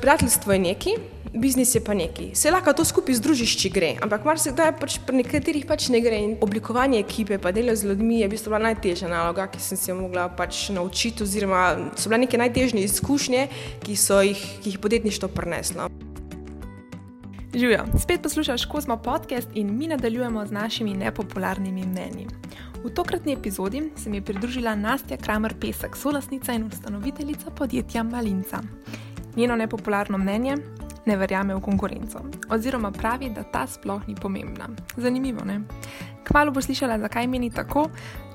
Prijateljstvo je neki, biznis je pa neki. Se lahko to skupaj združiš, če gre, ampak marsikdaj pač pri nekaterih pač ne gre. In oblikovanje ekipe, pa delo z ljudmi je v bistvu bila najtežja naloga, ki sem se mogla pač naučiti, oziroma so bile neke najtežje izkušnje, ki jih, ki jih podjetništvo prineslo. Živijo, spet poslušaš Kozmo podcast in mi nadaljujemo z našimi nepopularnimi mnenji. V tokratni epizodi se mi je pridružila Nastja Kramer Pesek, solasnica in ustanoviteljica podjetja Malinca. Njeno nepopularno mnenje: ne verjame v konkurenco, oziroma pravi, da ta sploh ni pomembna. Zanimivo, ne? Kmalo boš slišala, zakaj meni tako.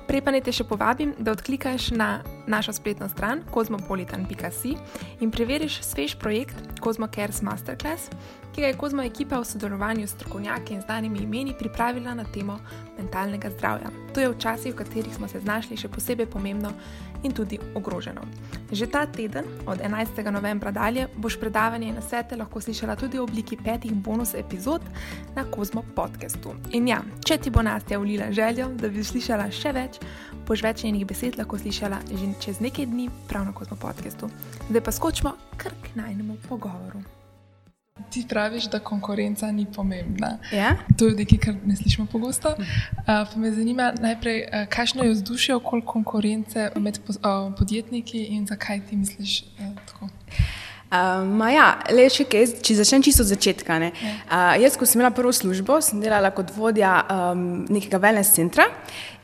Prej pa ne te še povabim, da odklikaš na našo spletno stran kozmopolitan.com in preveriš svež projekt Cosmo Cares Masterclass, ki ga je Kozmo ekipa v sodelovanju s strokovnjaki in znanimi imeni pripravila na temo mentalnega zdravja. To je v časih, v katerih smo se znašli še posebej pomembno in tudi ogroženo. Že ta teden, od 11. novembra dalje, boš predavanje na svete lahko slišala tudi v obliki petih bonus epizod na Kozmo podkastu. In ja, če ti bo Nastja ulila željo, da bi slišala še več, boš več njenih besed lahko slišala že čez nekaj dni prav na Kozmo podkastu. Zdaj pa skočimo kar k najnemu pogovoru. Ti praviš, da konkurenca ni pomembna. Ja? To je nekaj, kar ne slišimo pogosto. Uh, me zanima najprej, uh, kakšno je vzdušje okoli konkurence med uh, podjetniki in zakaj ti misliš uh, tako? Um, ja, le, če, kaj, če začnem čisto od začetka. Uh, jaz, ko sem imela prvo službo, sem delala kot vodja um, nekega wellness centra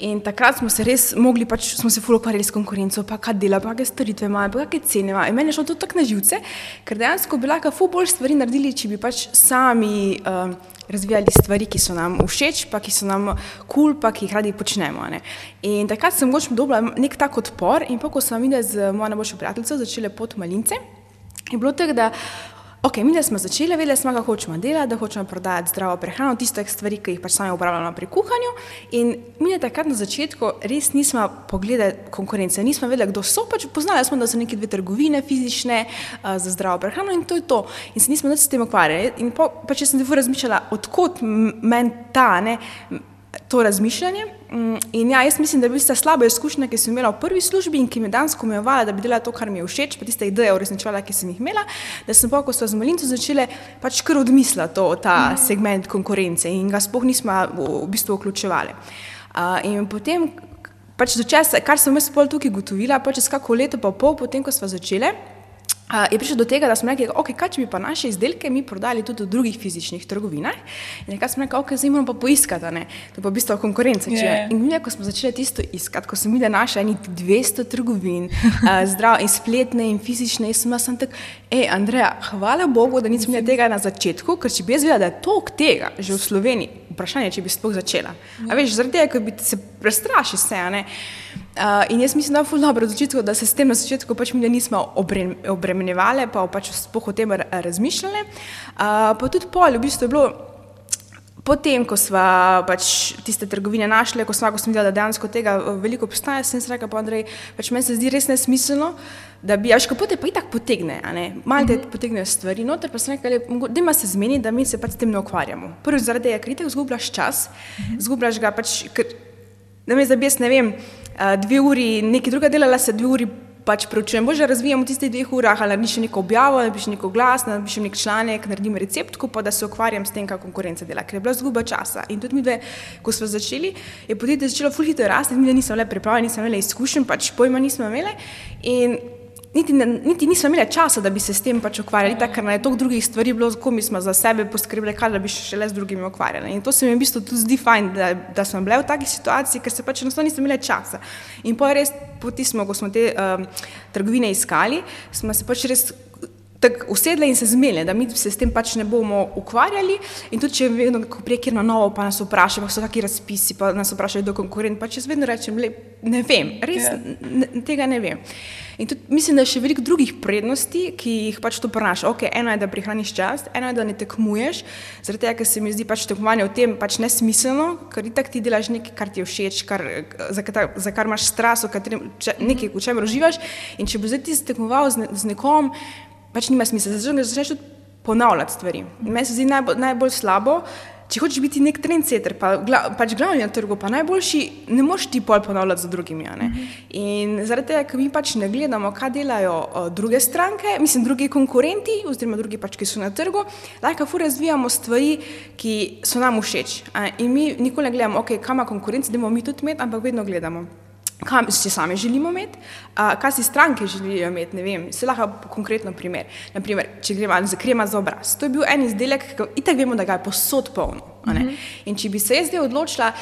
in takrat smo se res mogli, pač smo se fulokvarjali s konkurenco, pa kaj dela, pa kaj storitve imajo, pa kaj cene imajo. In meni je šlo to tako na živce, ker dejansko bi lahko fu bolj stvari naredili, če bi pač sami. Um, Razvijali stvari, ki so nam všeč, pa ki so nam kul, cool, pa ki jih radi počnemo. Ne. In takrat sem mogoče dobila nek tak odpor, in pa ko sem videla z mojo najboljšo prijateljico, začela pot malince. Je bilo tako, da okay, mi smo začeli, vedeli smo, kako hočemo delati, da hočemo prodajati zdravo prehrano, tiste stvari, ki jih pač sami upravljamo pri kuhanju. In mi je takrat na začetku res nismo pogledali konkurence, nismo vedeli, kdo so, pač poznali smo, da so neke dve trgovine fizične uh, za zdravo prehrano in to je to. In se nismo več s tem ukvarjali. In pa, pa če sem se razmišljala, odkot meni ta ne to razmišljanje. Mm, in ja, jaz mislim, da je bila ta slaba izkušnja, ki sem imela v prvi službi in ki me danes omejevala, da bi delala to, kar mi je všeč, pa tiste ideje uresničevala, ki sem jih imela, da sem pa, ko so z Malinco začele, pač kar odmisla to, ta segment konkurence in ga spoh nismo v bistvu vključevali. In potem, pač do časa, kar sem jaz pol tukaj gotovila, pač čez kako leto pa pol, potem, ko smo začele, je prišlo do tega, da smo rekli, okay, kaj če bi pa naše izdelke mi prodali tudi v drugih fizičnih trgovinah. In nekaj smo rekli, ok, zdaj moramo pa poiskati, ne? to je pa v bistvu konkurenca. Yeah. In mi, ko smo začeli tisto iskati, ko sem videla naše eni 200 trgovin, uh, zdrav in spletne in fizične, in sem sem tak, hej, Andreja, hvala Bogu, da nisem imela tega na začetku, ker če bi jaz videla, da je toliko tega že v Sloveniji, vprašanje, če bi sploh začela. Yeah. A veš, zaradi tega, ker bi se prestrašil vse, a ne. Uh, in jaz mislim, da je zelo dobro odločitev, da se s tem na začetku pač mi nismo obremenjevali, pa pač spoh o tem razmišljali. Uh, pa tudi pol, v bistvu je bilo. Potem, ko smo pač tiste trgovine našli, ko smo videli, da dejansko tega veliko obstaja, sem se rekel, pa Andrej, pač meni se zdi res nesmiselno, da bi, až kapote pa itak potegne, malo te potegnejo stvari, noter pa sem rekel, da ima se zmeni, da mi se pač s tem ne ukvarjamo. Prvi zaradi tega, ker ti zgubljaš čas, zgubljaš ga pač, ker, da me zdaj ne vem dve uri nekaj druga delala, se dve uri pač preučujem. Bože, razvijam v tistih dveh urah, ali napišem neko objavo, napišem neko glas, napišem nek članek, naredim recept, pa da se ukvarjam s tem, kako konkurenca dela, ker je bila zguba časa. In tudi mi dve, ko smo začeli, je podjetje začelo fulhito rasti, mi nismo le pripravljeni, nismo imeli izkušenj, pač pojma nismo imeli. Niti, niti nismo imeli časa, da bi se s tem pač ukvarjali, tako ker je toliko drugih stvari bilo, ko mi smo za sebe poskrbeli, kar da bi še le z drugimi ukvarjali. In to se mi v bistvu tudi zdi fajn, da, da smo bili v taki situaciji, ker se pač enostavno nismo imeli časa. In po res, poti smo, ko smo te um, trgovine iskali, smo se pač res tako usedle in se zmele, da mi se s tem pač ne bomo ukvarjali. In tudi, če vedno, ko prekjer na novo, pa nas vprašajo, so taki razpisi, pa nas vprašajo, kdo je konkurent, pa če jaz vedno rečem, le, ne vem, res yeah. Ja. ne, tega ne vem. In tudi mislim, da je še veliko drugih prednosti, ki jih pač to prinaša. Okay, eno je, da prihraniš čas, eno je, da ne tekmuješ, zaradi tega, ker se mi zdi pač tekmovanje v tem pač nesmiselno, ker ti tak ti delaš nekaj, kar ti je všeč, kar, za, kar, za kar imaš stras, nekaj, v čem uživaš. In če bi zdaj ti tekmoval z, ne, z nekom, pač nima smisla, zato začneš tudi ponavljati stvari. Meni se zdi najbolj, najbolj slabo, če hočeš biti nek trendsetter, pa, gla, pač glavni na trgu, pa najboljši, ne moreš ti pol ponavljati za drugimi. Mm -hmm. In zaradi tega, ker mi pač ne gledamo, kaj delajo uh, druge stranke, mislim, drugi konkurenti, oziroma drugi, pač, ki so na trgu, lahko fu razvijamo stvari, ki so nam všeč. Uh, in mi nikoli ne gledamo, ok, kam ima konkurenca, da bomo mi tudi imeti, ampak vedno gledamo kaj si sami želimo imeti, uh, kaj si stranke želijo imeti. Ne vem, se lahko konkretno primer. Naprimer, če gremo za krema za obraz. To je bil en izdelek, ki itak vemo, da ga je posod polno. Mm -hmm. In če bi se jaz zdaj odločila,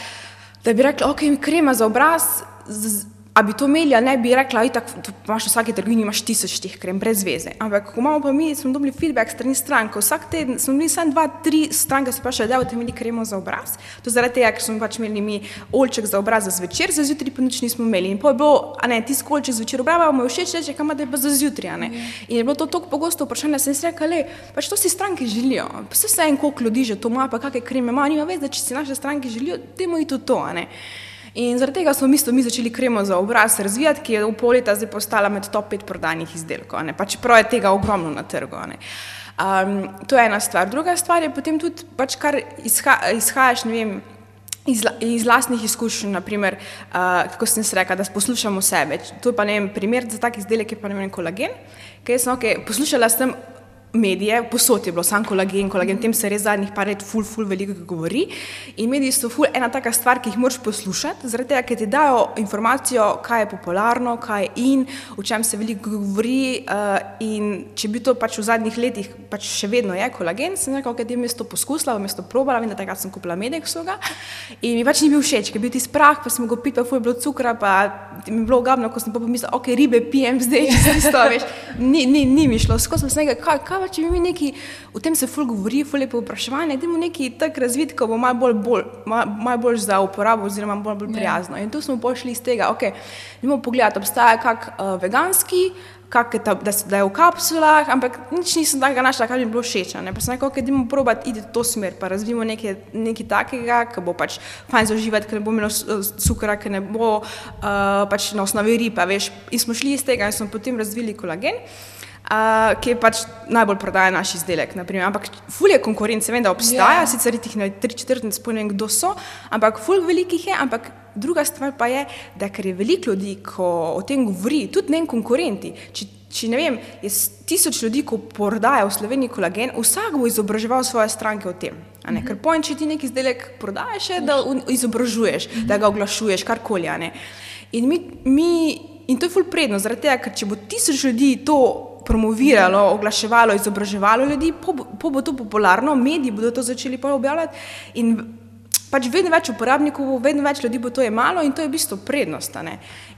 da bi rekla, ok, krema za obraz. Z, A bi to imeli, ne bi rekla, da imaš v vsaki trgovini tisoč teh krem, brez veze. Ampak, ko imamo pa mi, smo dobili feedback strani strank, vsak teden smo imeli samo dva, tri stranke, se vprašajo, da boste imeli kremo za obraz. To zaradi tega, ker smo pač imeli mi olček za obraz za zvečer, za zjutraj pa nič nismo imeli. In pa je bilo, a ne, ti skolček zvečer obrava, mu je všeč reči, kam da je pa za zjutraj. In je bilo to tako pogosto vprašanje, da sem si rekla, le, pač to si stranke želijo. Pa se vse en koliko ljudi že to ima, pa kakšne kreme ima, nima veze, da če si naše stranke želijo, temu je to to. In zaradi tega smo mi začeli kremo za obraz razvijati, ki je v pol leta zdaj postala med top 5 prodajnih izdelkov. Pa čeprav je tega ogromno na trgu. Um, to je ena stvar. Druga stvar je potem tudi, pač kar izha, izhajaš, ne vem. Iz, iz lastnih izkušenj, naprimer, uh, kako sem se rekla, da poslušamo sebe. To je pa ne vem, primer za tak izdelek, je pa ne vem, kolagen. Ker sem okay, poslušala sem medije, posod je bilo samo kolagen, kolagen, tem se res zadnjih par let ful, ful veliko govori. In mediji so ful ena taka stvar, ki jih moraš poslušati, zaradi tega, ker ti dajo informacijo, kaj je popularno, kaj je in, o čem se veliko govori. Uh, in če bi to pač v zadnjih letih, pač še vedno je kolagen, sem rekel, da je mesto poskusila, mesto probala, in da takrat sem kupila medek vsega. In mi pač ni bil všeč, ker je bil ti sprah, pa sem ga pil, pa ful je bilo cukra, pa mi je bilo ogabno, ko sem pa pomislila, ok, ribe pijem zdaj, če se to veš. Ni, ni, ni mi šlo, skozi sem se nekaj, kaj, kaj pa če bi mi neki, o tem se ful govori, ful lepo vprašanje, da imamo neki tak razvid, ko bo malo bolj, bolj, malo bolj za uporabo oziroma bolj, bolj ja. prijazno. In tu smo pošli iz tega, ok, imamo pogled, obstaja kak uh, veganski, kak je ta, da, da je v kapsulah, ampak nič nisem takega našla, kar je bilo všeč. Pa sem rekel, okay, da idemo probati iti v to smer, pa razvijemo nekaj, nekaj takega, ki bo pač fajn zauživati, ker ne bo imelo cukra, ker ne bo uh, pač na osnovi ripa, veš. In smo šli iz tega in smo potem razvili kolagen. Uh, ki je pač najbolj prodajen naš izdelek. Naprimer. Ampak fulje konkurence, vem, da obstaja, yeah. Ja. sicer jih ne tri četrtine spomnim, kdo so, ampak fulj velikih je. Ampak druga stvar pa je, da ker je veliko ljudi, ko o tem govori, tudi ne konkurenti. Če, če ne vem, je tisoč ljudi, ko prodajajo v Sloveniji kolagen, vsak bo izobraževal svoje stranke o tem. Mm -hmm. Ker pojem, če ti neki izdelek prodajaš, je, da izobražuješ, mm -hmm. da ga oglašuješ, karkoli. In, mi, mi, in to je fulj predno, zaradi tega, ker če bo tisoč ljudi to promoviralo, oglaševalo, izobraževalo ljudi, po, po bo to popularno, mediji bodo to začeli objavljati. In pač vedno več uporabnikov, vedno več ljudi bo to imelo in to je v bistvu prednost.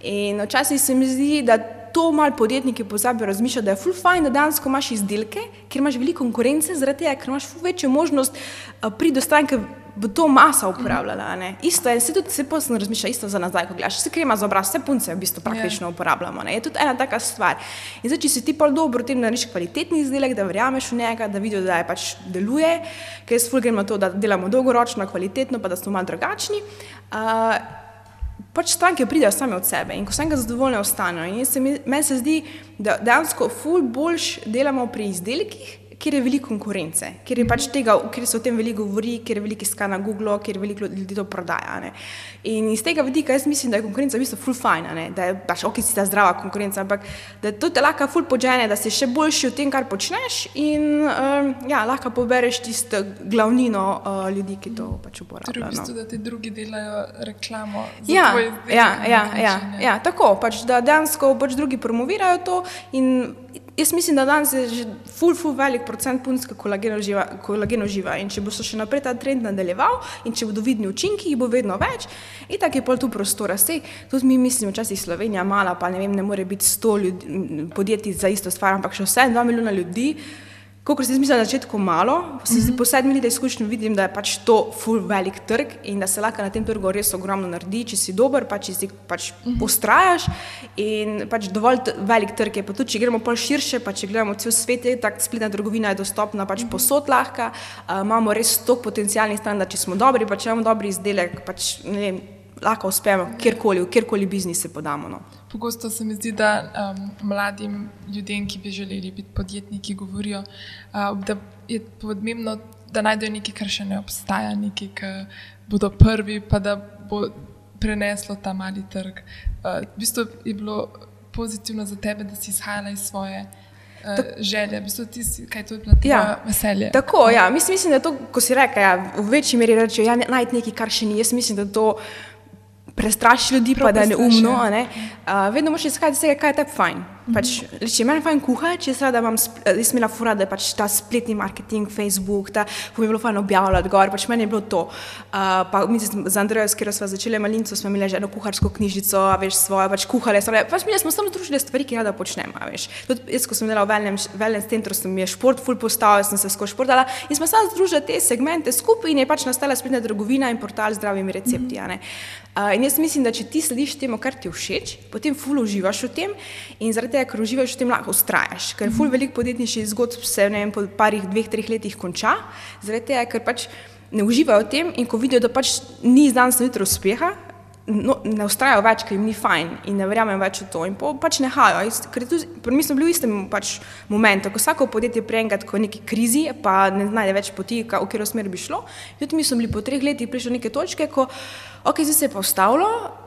In včasih se mi zdi, da to malo podjetniki pozabijo razmišljati, da je full fine, da danes imaš izdelke, ker imaš veliko konkurence, zaradi tega, ker imaš večjo možnost uh, priti do stranke bo to masa uporabljala. Ne? Isto je, se tudi se posebno razmišlja, isto za nazaj, ko gledaš, se krema za obraz, vse punce v bistvu praktično yeah. Ja. uporabljamo. Ne? Je tudi ena taka stvar. In zdaj, če si ti pa dobro v tem, narediš kvalitetni izdelek, da verjameš v njega, da vidijo, da je pač deluje, ker jaz fulgrim na to, da delamo dolgoročno, kvalitetno, pa da smo malo drugačni. Uh, Pač stranke pridejo same od sebe in ko sem ga zadovoljna, ostanejo. Meni se zdi, da dejansko ful boljš delamo pri izdelkih, kjer je veliko konkurence, kjer, je pač tega, kjer se o tem veliko govori, kjer je veliko iskanja na Google, kjer veliko ljudi to prodaja. Ne. In iz tega vidika jaz mislim, da je konkurenca v bistvu full fine, da je pač ok, si ta zdrava konkurenca, ampak da to te lahko full požene, da si še boljši v tem, kar počneš in um, ja, lahko pobereš tisto glavnino uh, ljudi, ki to pač uporabljajo. Torej, v bistvu, no. da ti drugi delajo reklamo. Ja, ja, ja, ja, ja, tako, pač, da dejansko pač drugi promovirajo to in Jaz mislim, da danes je že ful, ful, velik procent punca kolagena živa in če bo se še naprej ta trend nadaljeval in če bodo vidni učinki, jih bo vedno več in tako je pol tu prostora. Sej, tudi mi mislimo, včasih Slovenija mala, pa ne vem, ne more biti sto podjetij za isto stvar, ampak še vse dva milijona ljudi. Kot sem mislila na začetku malo, mm -hmm. po sedmih letih izkušnji vidim, da je pač to full velik trg in da se lahko na tem trgu res ogromno naredi, če si dober, pa če si pač mm -hmm. ustrajaš in pač dovolj velik trg je. Pa tudi, če gremo pol širše, pa če gledamo cel svet, tako spletna trgovina je dostopna pač mm -hmm. posod lahka, uh, imamo res tok potencijalnih stran, da če smo dobri, pa če imamo dobri izdelek, pač ne vem, lahko uspemo kjerkoli, v kjerkoli biznis se podamo. No. Pogosto se mi zdi, da um, mladim ljudem, ki bi želeli biti podjetniki, govorijo, uh, da je pomembno, da najdejo nekaj, kar še ne obstaja, nekaj, ki bodo prvi, pa da bo preneslo ta mali trg. Uh, v bistvu je bilo pozitivno za tebe, da si izhajala iz svoje. Uh, želje, v bistvu ti si, kaj to je bilo, ja, veselje. Tako, ja, mislim, mislim, da to, ko si rekel, ja, v večji meri rečejo, ja, najti nekaj, kar še ni. Jaz mislim, da to prestraši ljudi, Prav pa da je neumno. Ne? Uh, vedno moraš iskati vse, kaj je te fajn. Pač, če meni fajn kuha, če se da imam, jaz imela fura, da je pač ta spletni marketing, Facebook, da bi bilo fajn objavljati gor, pač meni je bilo to. Uh, pa mi z Andrejo, s katero smo začeli malinco, smo imeli že eno kuharsko knjižico, veš, svoje, pač kuhale, svoje, pač mi smo samo združili stvari, ki rada počnemo, veš. Tudi jaz, ko sem delala v wellness centru, sem je šport full postavil, sem se skozi športala in smo samo združili te segmente skupaj in je pač nastala spletna trgovina in portal z zdravimi recepti. Mm -hmm. Uh, in jaz mislim, da če ti slediš temu, kar ti všeč, potem ful uživaš v tem in zaradi tega, ker uživaš v tem, lahko ustrajaš. Ker ful veliko podjetniških zgodb se ne vem, po parih, dveh, treh letih konča, zaradi tega, ker pač ne uživajo v tem in ko vidijo, da pač ni z danes na jutro uspeha, no, ne ustrajajo več, ker jim ni fajn in ne verjamem več v to in po, pač nehajo. Ker tu, mi smo bili v istem pač momentu, ko vsako podjetje preenkrat, ko je neki krizi, pa ne znajde več poti, v katero smer bi šlo. Tudi mi smo bili po treh letih prišli do neke točke, ko ok, zdaj se je pa ustavilo.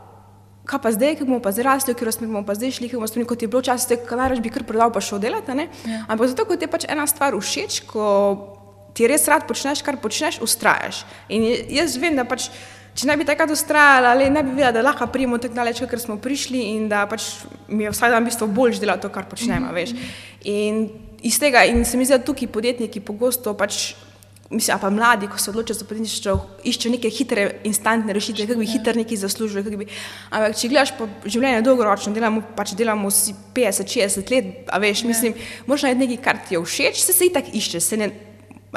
Kaj pa zdaj, ki bomo pa zrasli, ker smo pa zdaj šli, kot je bilo včasih, kaj najraž bi kar prodal, pa šel delati. Ja. Ampak zato, ker ti je pač ena stvar všeč, ko ti res rad počneš, kar počneš, ustrajaš. In jaz vem, da pač če ne bi takrat ustrajala, ali ne bi videla, da lahko prijemo tako daleč, ker smo prišli in da pač mi je vsak dan v bistvu bolj delati to, kar počnemo. Mm -hmm. In iz tega, in se mi zdi, da tukaj podjetniki pogosto pač. Mislim, pa mladi, ko se odločijo za podjetništvo, iščejo neke hitre, instantne rešitve, kako bi hitro nekaj zaslužili. Bi... Ampak, če gledaš po življenju dolgoročno, delamo, pač delamo 50, 60 let, a veš, ja. mislim, moraš najti nekaj, kar ti je všeč, se se itak išče, se ne,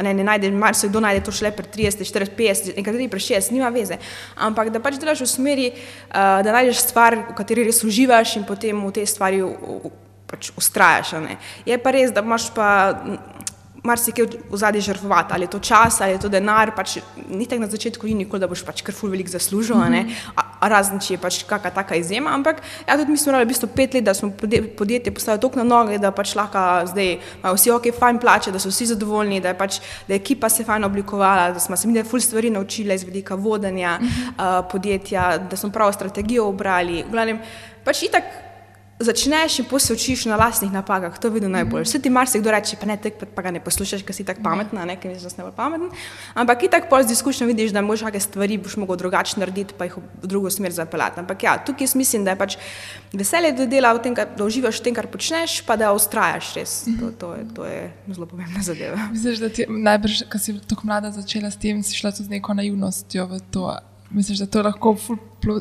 ne, ne najde, marsikdo kdo najde to šele pri 30, 40, 50, nekateri pri 60, nima veze. Ampak da pač delaš v smeri, uh, da najdeš stvar, v kateri res uživaš in potem v tej stvari pač ustrajaš. Je pa res, da imaš pa marsikaj v zadnji žrtvovati, ali je to čas, ali je to denar. Pač, ni tako na začetku, ni nikoli, da boš pač kar ful velik zaslužil, mm -hmm. razen če je pač kakšna taka izjema. Ampak ja, tudi mi smo morali v bistvu pet let, da smo podjetje postavili tako na noge, da pač lahko zdaj imajo vsi ok, fajn plače, da so vsi zadovoljni, da je pač da je ekipa se fajn oblikovala, da smo se mi da ful stvari naučili iz vedika vodenja mm -hmm. uh, podjetja, da smo pravo strategijo obrali. Glavnem, pač itak, začneš in se učiš na lastnih napakah, to je vedno najbolj. Vse ti marsikdo reče, pa ne tek, pa ga ne poslušaš, ker si tako pametna, ne, ker nisem najbolj pameten. Ampak ti tako z izkušnjo vidiš, da moš kakšne stvari boš mogel drugače narediti, pa jih v drugo smer zapeljati. Ampak ja, tukaj jaz mislim, da je pač veselje do dela tem, da uživaš v tem, kar počneš, pa da ustrajaš res. To, to, je, to je zelo pomembna zadeva. Misliš, da ti najbrž, ko si tako mlada začela s tem, si šla tudi z neko naivnostjo v to. Misliš, da to lahko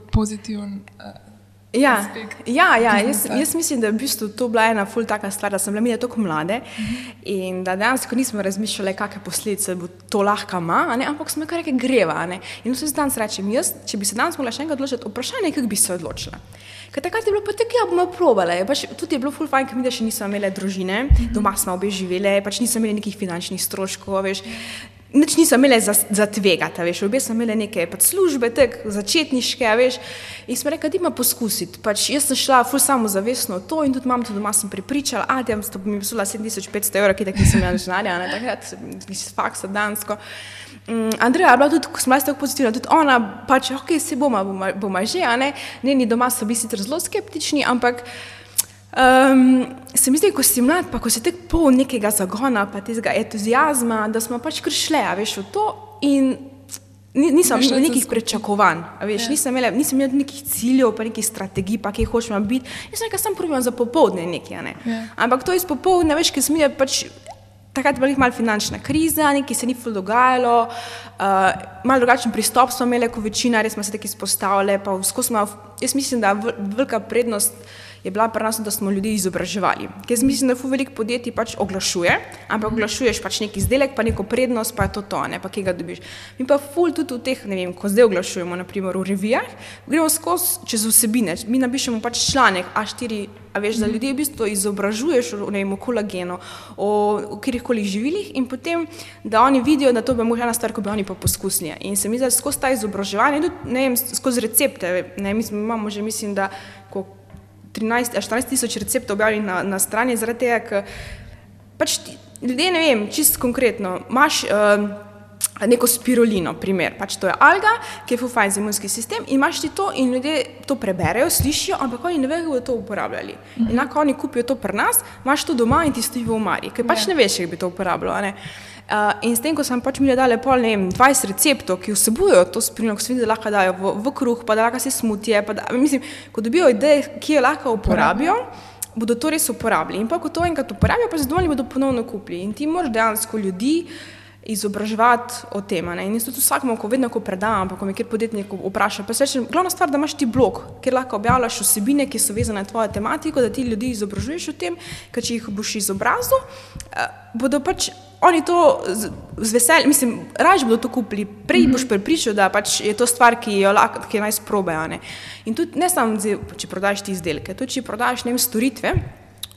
pozitivno. Uh, Ja, ja, ja jaz, jaz mislim, da je v bistvu to bila ena ful taka stvar, da sem bila mi je tako mlade -huh. in da dejansko nismo razmišljali, kakšne posledice bo to lahko ima, ampak smo kar nekaj greva. In vse danes rečem, jaz, če bi se danes mogla še enkrat odločiti, vprašanje, kako bi se odločila. Ker takrat je bilo pa tako, ja, bomo probale. Pač, tudi je bilo ful fajn, ker mi da še nismo imeli družine, -huh. doma smo obe živele, pač nismo imeli nekih finančnih stroškov, veš. Nič nisem imela za, za tvegati, veš, obe sem imela neke pač službe, tako začetniške, veš. In smo rekli, da ima poskusiti. Pač jaz sem šla ful samo zavestno v to in tudi mam to doma sem pripričala, a da sto bi mi posula 7500 evrov, ki tako nisem imela žnarja, ne takrat, iz faksa dansko. Um, Andreja je bila tudi, ko smo bili tako pozitivni, tudi ona, pač, ok, se bomo, bomo, bomo že, a ne. Njeni doma so bili sicer zelo skeptični, ampak. Um, se mi zdi, ko si mlad, pa ko si tako poln nekega zagona, pa tega entuzijazma, da smo pač prišli, a veš, v to. In nisem imel nekih pričakovanj, veš, ja. nisem imel, nisem imel nekih ciljev, pa nekih strategij, pa kje hočemo biti. Jaz sem rekel, sem prvi za popoldne nekaj, ne. Ja. Ampak to iz popoldne, veš, ki smo je pač. Takrat bila malo finančna kriza, nekaj se ni ful dogajalo, uh, malo drugačen pristop smo imeli, kot večina, res smo se tako izpostavljali. Jaz mislim, da velika prednost je bila pri nas, da smo ljudi izobraževali. Ker mislim, da fu veliko podjetij pač oglašuje, ampak oglašuješ pač neki izdelek, pa neko prednost, pa je to to, ne pa kje ga dobiš. Mi pa ful tudi v teh, ne vem, ko zdaj oglašujemo, naprimer v revijah, gremo skozi čez vsebine, mi napišemo pač članek A4, a veš, za ljudi v bistvu izobražuješ ne vem, o kolagenu, o, o kjerkoli živilih in potem, da oni vidijo, da to bi lahko ena stvar, ko bi oni pa poskusili. In se mi zdi, skozi ta izobraževanje, tudi, ne vem, skozi recepte, ne, mi imamo že, mislim, da 13, 14 tisoč receptov objavljenih na, na strani, zaradi tega, ker pač ti, ljudje ne vem, čist konkretno, imaš. Uh, Neko spirulino, primer. Pač to je alga, ki je fufajn za imunski sistem, in imaš ti to, in ljudje to preberejo, slišijo, ampak oni ne vejo, kako bodo to uporabljali. -hmm. Enako oni kupijo to pri nas, imaš to doma in ti stoji v omari, ker pač yeah. Ja. ne veš, kako bi to uporabljal. Uh, in s tem, ko sem pač mi dal pol, ne vem, 20 receptov, ki vsebujejo to spirulino, ko se vidi, da lahko dajo v, v kruh, pa da lahko se smutije, pa da, mislim, ko dobijo ideje, ki jo lahko uporabijo. Bodo to res uporabili. In pa, ko to enkrat uporabijo, pa zadovoljni bodo ponovno kupili. In ti moraš dejansko ljudi izobraževati o tem. In tudi vsakmo, ko vedno ko predam, pa ko me kjer podjetnik vpraša, pa se reče, glavna stvar, da imaš ti blog, kjer lahko objavljaš vsebine, ki so vezane na tvojo tematiko, da ti ljudi izobražuješ o tem, ker če jih boš izobrazil, eh, bodo pač oni to z, z veseljem, mislim, raje bodo to kupili, prej mm -hmm. boš prepričal, da pač je to stvar, ki jo lahko, ki naj sprobejo. In tudi ne samo, če prodaš ti izdelke, tudi če prodaš ne vem, storitve.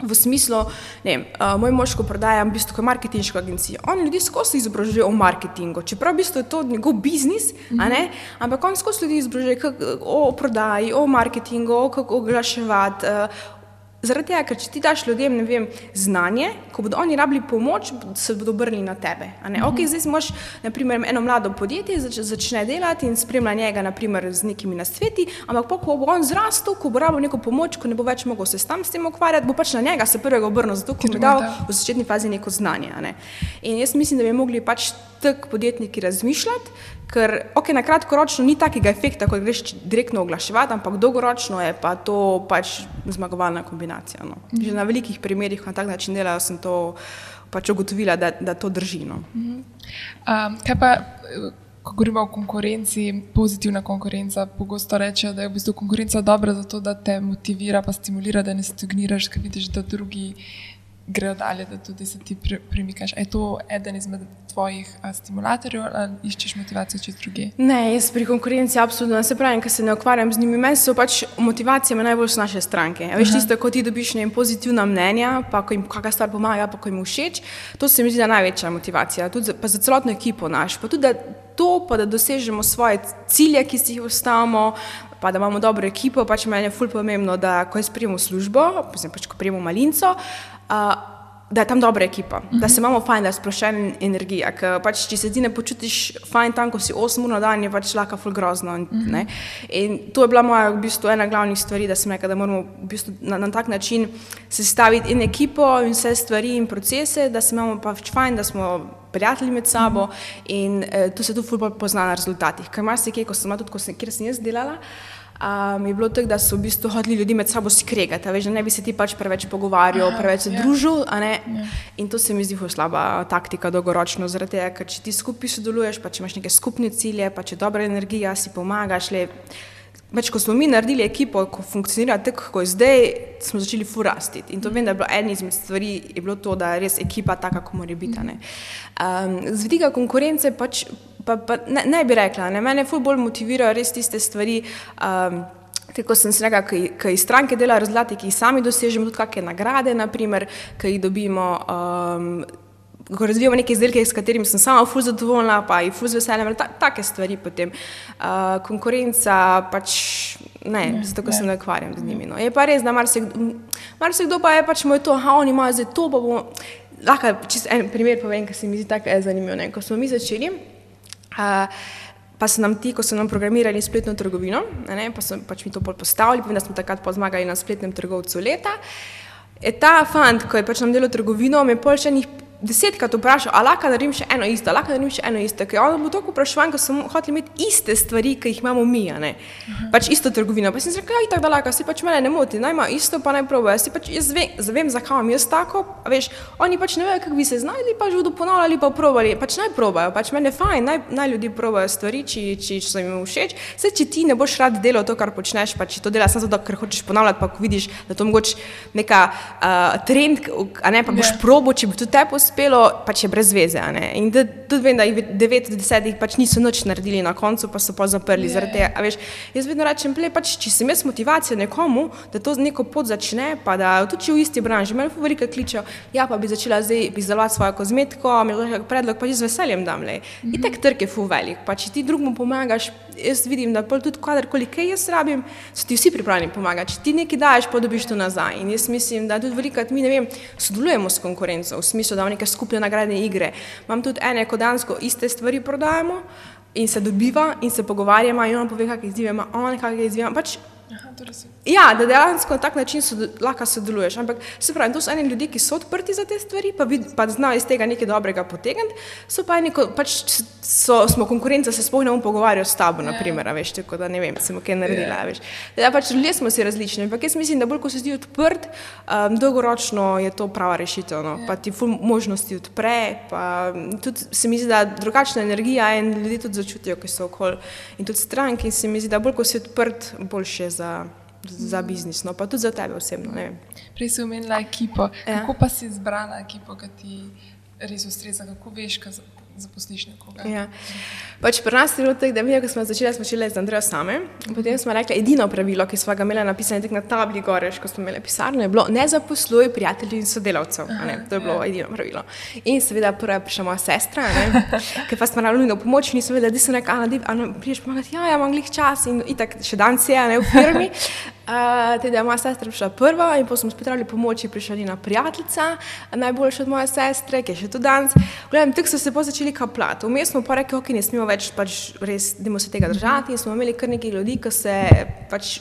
V smislu, ne, uh, moj mož, ko prodaja, v bistvu, marketinško agencijo. On ljudi skozi izobražuje o marketingu, čeprav v bistvu je to njegov biznis, mm -hmm. ampak on skozi ljudi izobražuje o prodaji, o marketingu, o kako oglaševati, uh, Zaradi tega, ker če ti daš ljudem vem, znanje, ko bodo oni rabili pomoč, se bodo obrnili na tebe. Mm -hmm. okay, zdaj imaš eno mlado podjetje, zač, začne delati in spremlja njega naprimer, z nekimi nasveti, ampak po, ko bo on zrastel, ko bo rabil neko pomoč, ko ne bo več mogel se tam s tem ukvarjati, bo pač na njega se prvega obrnil, zato ker mu je dal v začetni fazi neko znanje. Ne? In jaz mislim, da bi mogli pač tak podjetniki razmišljati, ker okay, na kratkoročno ni takega efekta, kot greš direktno oglaševati, ampak dolgoročno je pa to pač zmagovalna kombinacija. No. -hmm. Že na velikih primerih, na tak način delajo, sem to pač ugotovila, da, da to drži. No. -hmm. um, kaj pa, ko govorimo o konkurenci, pozitivna konkurenca, pogosto reče, da je v bistvu konkurenca dobra zato, da te motivira, pa stimulira, da ne stagniraš, ker vidiš, da drugi grejo dalje, da tudi se ti premikaš. Je to eden izmed tvojih a, stimulatorjev ali iščeš motivacijo čez druge? Ne, jaz pri konkurenci absolutno se pravim, ker se ne ukvarjam z njimi. Meni so pač motivacije najbolj z naše stranke. A veš, tisto, ko ti dobiš ne, pozitivna mnenja, pa ko jim kakšna stvar pomaga, pa ko jim všeč, to se mi zdi največja motivacija. Tudi za, za celotno ekipo naš. Pa tudi da to, pa da dosežemo svoje cilje, ki si jih ustavimo. Pa da imamo dobro ekipo, pač meni je fulp pomembno, da ko jaz prijemo službo, pač ko prijemo malinco, da je tam dobra ekipa, uh -huh. da se imamo fajn, da je sproščena energija. Pač, če se ti ne počutiš fajn tam, ko si 8 ur na dan, je pač lahko ful grozno. Uh mhm. -huh. In to je bila moja v bistvu, ena glavnih stvari, da sem rekla, da moramo v bistvu, na, na tak način sestaviti in ekipo in vse stvari in procese, da se imamo pač fajn, da smo prijatelji med sabo uh mhm. -huh. in eh, to se tu ful pozna na rezultatih. Ker marsikaj, ko sem tudi, ko sem, kjer sem jaz delala um, je bilo tako, da so v bistvu hoteli ljudi med sabo skregati, veš, da ne bi se ti pač preveč pogovarjal, preveč se. Ja. družil. Ja. In to se mi zdi slaba taktika dolgoročno, zaradi tega, ker če ti skupaj sodeluješ, pa če imaš neke skupne cilje, pa če dobra energija, si pomagaš. Le, Več, ko smo mi naredili ekipo, ko funkcionira tako, kot je zdaj, smo začeli furasti. In to vem, da je bilo ena izmed stvari, je bilo to, da je res ekipa taka, kot mora biti. Um, z vidika konkurence pač pa, pa ne, ne bi rekla, ne? mene ful bolj motivirajo res tiste stvari. Um, Tako sem se rekla, ki iz stranke delajo rezultate, ki jih sami dosežemo, tudi kakšne nagrade, naprimer, ki jih dobimo. Um, Ko razvijamo neke izdelke, s katerimi sem sama fuz zadovoljna, pa jih fuz veseljem, ta, take stvari potem. Uh, konkurenca pač ne, ne zato ne. se ne ukvarjam z njimi. No. Je pa res, da marsikdo mar pa je pač moj to, a oni imajo zdaj to, pa bomo. Lahko čist en primer povem, ker se mi zdi tako zanimivo. Ne. Ko smo mi začeli, pa so nam ti, ko so nam programirali spletno trgovino, ne, pa so pač mi to postavili, da smo takrat pozmagali na spletnem trgovcu leta. Je ta fant, ko je pač nam delal trgovino, me pol še njih desetkrat vprašal, ali lahko naredim še eno isto, lahko naredim še eno isto. Ker on bo tako vprašal, ker so hoteli imeti iste stvari, ki jih imamo mi, uh -huh. pač isto trgovino. Pa sem rekel, ja, tako da lahko, si pač mene ne moti, naj ima isto, pa naj proba. Jaz, pač, jaz vem, vem zakaj imam jaz tako, veš, oni pač ne vejo, kako bi se znašli, pač bodo ponavljali, pa probali. Pač naj probajo, pač meni je fajn, naj, naj ljudi probajo stvari, či so jim všeč. Vse, če ti ne boš rad delal to, kar počneš, pa če to delaš samo zato, ker hočeš ponavljati, pa vidiš, da to mogoče neka uh, trend, a ne pa boš yeah. Ja. probo, če bi to te posvetil uspelo, pač je brez veze. In da, tudi vem, da jih 9 od 10 pač niso nič naredili na koncu, pa so pa zaprli. Je, zaradi tega, Veš, jaz vedno rečem, ple, pač, če sem jaz motivacija nekomu, da to neko pot začne, pa da tudi če v isti branži, me veliko kličejo, ja, pa bi začela zdaj izdelovati svojo kozmetiko, mi je predlog, pa že z veseljem dam. Mm -hmm. Itek trg je fu velik, pa če ti drugmu pomagaš, jaz vidim, da tudi kadarkoli kaj jaz rabim, so ti vsi pripravljeni pomagati. Če ti nekaj daješ, pa dobiš to nazaj. In jaz mislim, da tudi velikrat mi ne vem, sodelujemo s konkurenco, v smislu, da imamo neke skupne nagradne igre. Imam tudi ene, ko dansko iste stvari prodajamo in se dobiva in se pogovarjamo in on pove, kakšne izzive ima on, kakšne izzive ima. Pač, Aha, to res je. Ja, da dejansko na tak način sod, lahko sodeluješ. Ampak se pravi, to so eni ljudje, ki so odprti za te stvari, pa, vid, pa znajo iz tega nekaj dobrega potegniti. So pa eni, pač so, smo konkurenca, se sploh ne bomo pogovarjali s tabo, Ja. naprimer, a veš, tako da ne vem, sem kaj naredila. a Veš. Da pač ljudje smo si različni, ampak jaz mislim, da bolj ko se zdi odprt, um, dolgoročno je to prava rešitev. No? Pa ti možnosti odpre, pa tudi se mi zdi, da drugačna energija in ljudje tudi začutijo, ki so okoli. In tudi stranki, in se mi zdi, da bolj ko si odprt, boljše za, za biznis, no pa tudi za tebe osebno. Prej si omenila ekipo. Ja. Kako pa si izbrala ekipo, ki ti res ustreza? Kako veš, za- zaposliš nekoga? Ja. Pač pri nas je bilo tako, da mi, ko smo začeli, smo začeli z Andrejo same. Potem smo rekli, edino pravilo, ki smo ga imeli napisano tako na tabli gore, ko smo imeli pisarno, je bilo ne zaposluj prijateljev in sodelavcev. a Ne, to je bilo edino pravilo. In seveda prva je prišla moja sestra, a ne, ki pa smo rabili nujno pomoč, nisem vedela, da sem rekla, Ana, daj, Ana, prideš pomagati, ja, ja, imam glih čas in itak še danes je, a ne v firmi. Uh, teda je moja sestra prišla prva in potem smo spet rabili pomoč, je prišla njena prijateljica, najboljša od moje sestre, ki je še tu danes. Gledam, tako so se pa začeli kaplati. Vmes smo pa rekli, ok, ne smemo več, pač res, dajmo se tega držati in smo imeli kar nekaj ljudi, ki se pač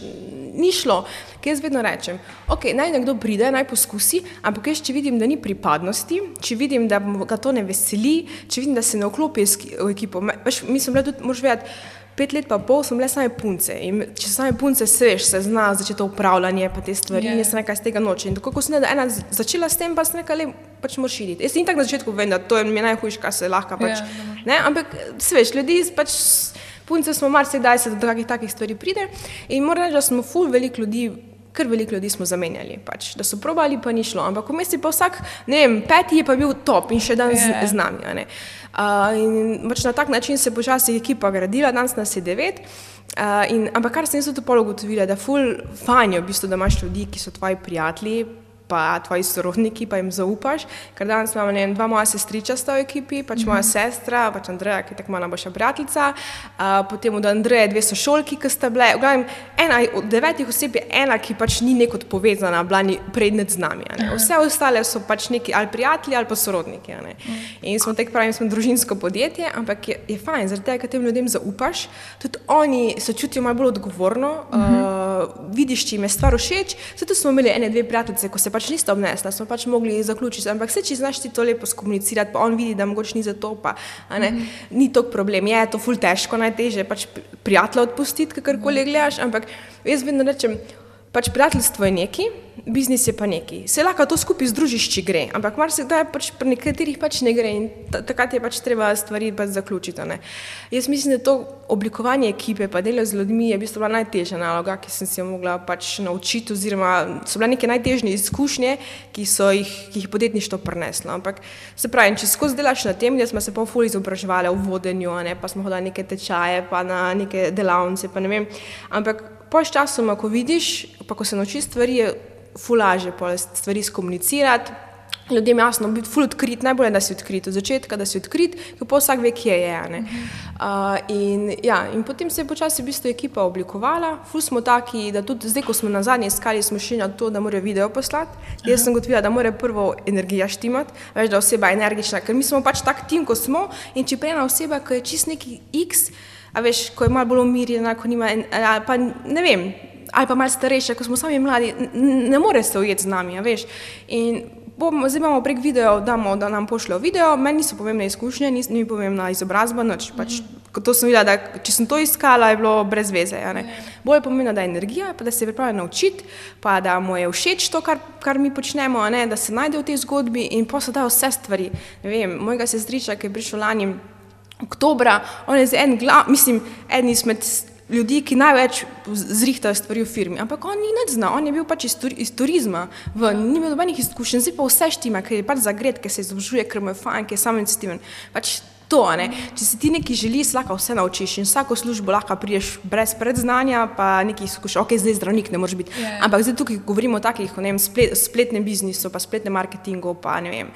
ni šlo. Ker jaz vedno rečem, ok, naj nekdo pride, naj poskusi, ampak jaz če vidim, da ni pripadnosti, če vidim, da ga to ne veseli, če vidim, da se ne vklopi v ekipo, veš, mi smo bile tudi, moraš vedeti, pet let pa pol smo bile same punce. In če so same punce, se veš, se zna začeti upravljanje, pa te stvari. Ja. Yeah. Jaz sem nekaj z tega noče. In tako, ko sem ena začela s tem, pa sem rekla, le, pač moraš iti. Jaz in tako na začetku vem, da to je mi je najhujše, kar se lahko pač. Ja, dobro. ne, ampak, se veš, ljudi pač. Punce smo marsikdaj se do takih, takih stvari pride in moram reči, da smo ful veliko ljudi, kar veliko ljudi smo zamenjali, pač, da so probali, pa ni šlo. Ampak vmes je pa vsak, ne vem, peti je pa bil top in še danes Ja. z, z nami. In pač na tak način se je počasi ekipa gradila, danes nas je devet. In, ampak kar sem jaz tudi pol ugotovila, da je ful fajn v bistvu, da imaš ljudi, ki so tvoji prijatelji, pa tvoji sorodniki, pa jim zaupaš. Ker danes imamo vem, dva moja sestriča sta v ekipi, pač moja sestra, pač Andreja, ki je tako moja najboljša prijateljica, uh, potem od Andreje dve sošolki, ki sta bile. v Glavnem, ena od devetih oseb je ena, ki pač ni nekot povezana, bila ni prednet z nami. Vse ostale so pač neki ali prijatelji ali pa sorodniki. a ne. In smo tako pravim, smo družinsko podjetje, ampak je, je fajn, zaradi tega, ker tem ljudem zaupaš, tudi oni se čutijo malo bolj odgovorno, uh, vidiš, če jim je stvar všeč. Zato smo imeli ene, dve prijateljice, ko se pač nista obnesla, smo pač mogli zaključiti. Ampak se, če znaš ti to lepo skomunicirati, pa on vidi, da mogoče ni za to, pa a ne, ni to problem. Je to ful težko, najtežje pač prijatelja odpustiti, kakorkoli gledaš, ampak jaz vedno rečem, pač prijateljstvo je neki, biznis je pa neki. Se lahko to skupaj združiš, če gre, ampak marsikdaj pač pri nekaterih pač ne gre in ta- takrat je pač treba stvari pač zaključiti. ne. Jaz mislim, da to oblikovanje ekipe, pa delo z ljudmi je v bistvu bila najtežja naloga, ki sem se jo mogla pač naučiti, oziroma so bile neke najtežje izkušnje, ki so jih, ki jih podjetništvo prineslo. Ampak se pravi, če skozi delaš na tem, da smo se pa v fuli izobraževali v vodenju, ne, pa smo hodili neke tečaje, pa na neke delavnice, pa ne vem. Ampak po časoma, ko vidiš, pa ko se naučiš stvari, je fulaže stvari skomunicirati. Ljudem je jasno, biti ful odkrit, najbolje je, da si odkrit od začetka, da si odkrit, pa vsak ve, kje je. Uh, in, ja, in potem se je počasi v bistvu ekipa oblikovala, ful smo taki, da tudi zdaj, ko smo na zadnji iskali, smo šli na to, da morajo video poslati. Jaz sem gotovila, da mora prvo energija štimati, več da je oseba energična, ker mi smo pač tak tim, ko smo in če prej ena oseba, ki je čist neki X, a veš, ko je malo bolj umirjena, ko nima, en- ali pa ne vem, ali pa malo starejša, ko smo sami mladi, ne more se ujeti z nami, a veš. In bomo, zdaj imamo prek video, damo, da nam pošljejo video, meni niso pomembne izkušnje, ni mi pomembna izobrazba, nič. Pač, ko to sem videla, da če sem to iskala, je bilo brez veze. a ne. Bolj je pomembno, da je energija, pa da se je pripravljen naučiti, pa da mu je všeč to, kar, kar mi počnemo, a ne, da se najde v tej zgodbi in pa se dajo vse stvari. Ne vem, mojega sestriča, ki je prišel lani oktobra, on je en glav, mislim, en izmed ljudi, ki največ zrihtajo stvari v firmi. Ampak on ni nič znal, on je bil pač iz, tur, iz turizma, v, ni imel nobenih izkušenj, zdaj pa vse štima, ker je pač zagret, ker se izobražuje, ker mu je fajn, ker je samo iniciativen. Pač to, ne. Če si ti nekaj želi, se lahko vse naučiš in vsako službo lahko priješ brez predznanja, pa nekaj izkušenj, ok, zdaj zdravnik ne moreš biti. Ja. Ampak zdaj tukaj govorimo o takih, o ne vem, splet, spletnem biznisu, pa spletnem marketingu, pa ne vem,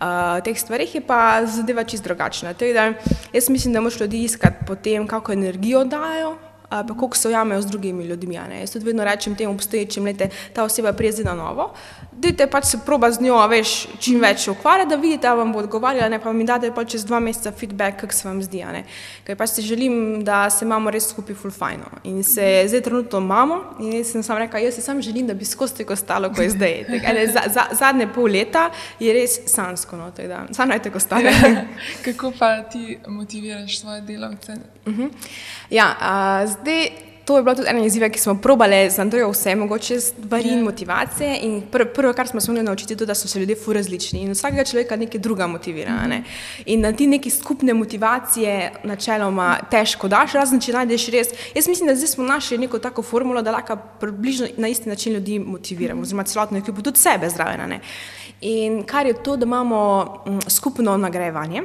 uh, teh stvarih je pa zadeva čist drugačna. Tako da jaz mislim, da moraš ljudi iskati po tem, kako energijo dajo. Pa kako se ujamejo z drugimi ljudmi. Jaz tudi vedno rečem tem obstoječim, da ta oseba prije zdaj na novo. Dajte pač se proba z njo, veš, čim več ukvarjati, da vidite, ali vam bo odgovarjala, ne pa mi date pa čez dva meseca feedback, kako se vam zdi. ne. Ker pač si želim, da se imamo res skupaj full fajno. In se zdaj trenutno imamo in jaz sem sam rekla, jaz si sam želim, da bi skozi tako ostalo, kot je zdaj. Tak, ene, za, za, zadnje pol leta je res sansko, no, tako da samo naj tako stane. Kako pa ti motiviraš svoje delavce? Ja, a, zdaj, to je bila tudi ena izziva, ki smo probali z Andrejo vse mogoče stvari in Ja. motivacije. In pr prvo, kar smo se morali naučiti, je to, da so se ljudje fu različni in vsakega človeka nekaj druga motivira. Ne? In da ti neki skupne motivacije načeloma težko daš, razen če najdeš res. Jaz mislim, da zdaj smo našli neko tako formulo, da lahko približno na isti način ljudi motiviramo, oziroma celotno ekipo, tudi sebe zraven. In kar je to, da imamo mm, skupno nagrajevanje.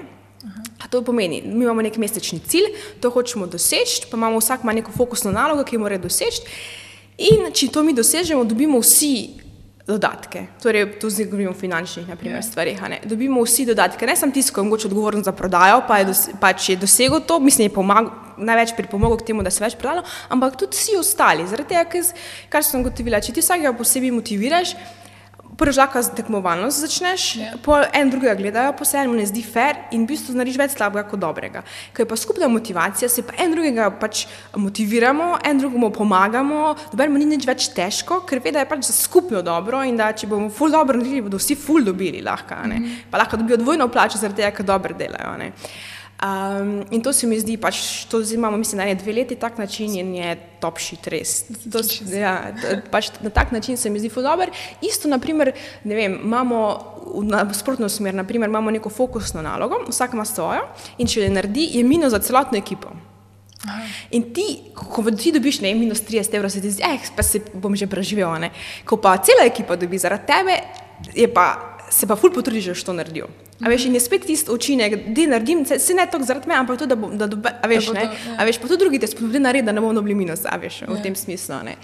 A To pomeni, mi imamo nek mesečni cilj, to hočemo doseči, pa imamo vsak ima neko fokusno nalogo, ki jo mora doseči. In če to mi dosežemo, dobimo vsi dodatke. Torej, tu zdaj govorimo o finančnih naprimer, Ja. stvarih. Dobimo vsi dodatke, ne samo tisti, ki je mogoče odgovoren za prodajo, pa je, dos, pač je dosegel to, mislim, je pomagal, največ pripomogel k temu, da se več prodalo, ampak tudi vsi ostali. Zaradi tega, kar sem ugotovila, če ti vsakega posebej motiviraš, Prvič lahko z tekmovalnost začneš, Ja. pol en drugega gledajo, pa se enemu ne zdi fair in v bistvu narediš več slabega kot dobrega. Ker je pa skupna motivacija, se pa en drugega pač motiviramo, en drugemu pomagamo, dobimo ni nič več težko, ker ve, da je pač za skupno dobro in da če bomo ful dobro naredili, bodo vsi ful dobili lahko, a ne. pa lahko dobijo dvojno plačo zaradi tega, ker dobro delajo. ne. Um, in to se mi zdi, pač, to zdaj imamo, mislim, da je dve leti tak način in je top shit res. To, ja, t- pač na tak način se mi zdi ful dober. Isto, naprimer, ne vem, imamo na sprotno smer, naprimer, imamo neko fokusno nalogo, vsak ima svojo in če jo naredi, je minus za celotno ekipo. In ti, ko ti dobiš ne, minus 30 evrov, se ti zdi, eh, pa se bom že preživel. Ko pa cela ekipa dobi zaradi tebe, je pa, se pa ful potrudiš, da to naredil. A veš, in je spet tisti učinek, da naredim, se, se ne toliko zaradi mene, ampak tudi, da, bom, da dobe, a veš, bodo, ne, ja. a veš, pa tudi drugi te spodbudi narediti, da ne bomo dobili minus, a veš, v tem smislu. Ne.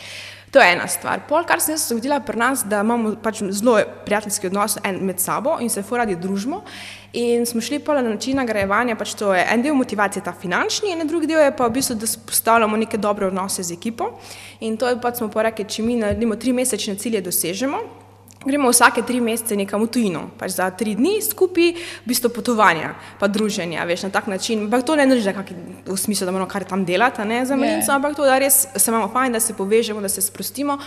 To je ena stvar. Pol, kar sem jaz ugotovila pri nas, da imamo pač zelo prijateljski odnos med sabo in se furadi družimo. In smo šli pa na način nagrajevanja, pač to je en del motivacije, ta finančni, en drugi del je pa v bistvu, da spostavljamo neke dobre odnose z ekipo. In to je pač smo pa rekli, če mi naredimo tri mesečne cilje, dosežemo. Gremo vsake tri mesece nekam v tujino, pač za tri dni skupaj, v bistvu potovanja, pa druženja, veš, na tak način. Ampak to ne drži, da kaki, v smislu, da moramo kar tam delati, ne za menico, Ja. ampak to, da res se imamo fajn, da se povežemo, da se sprostimo.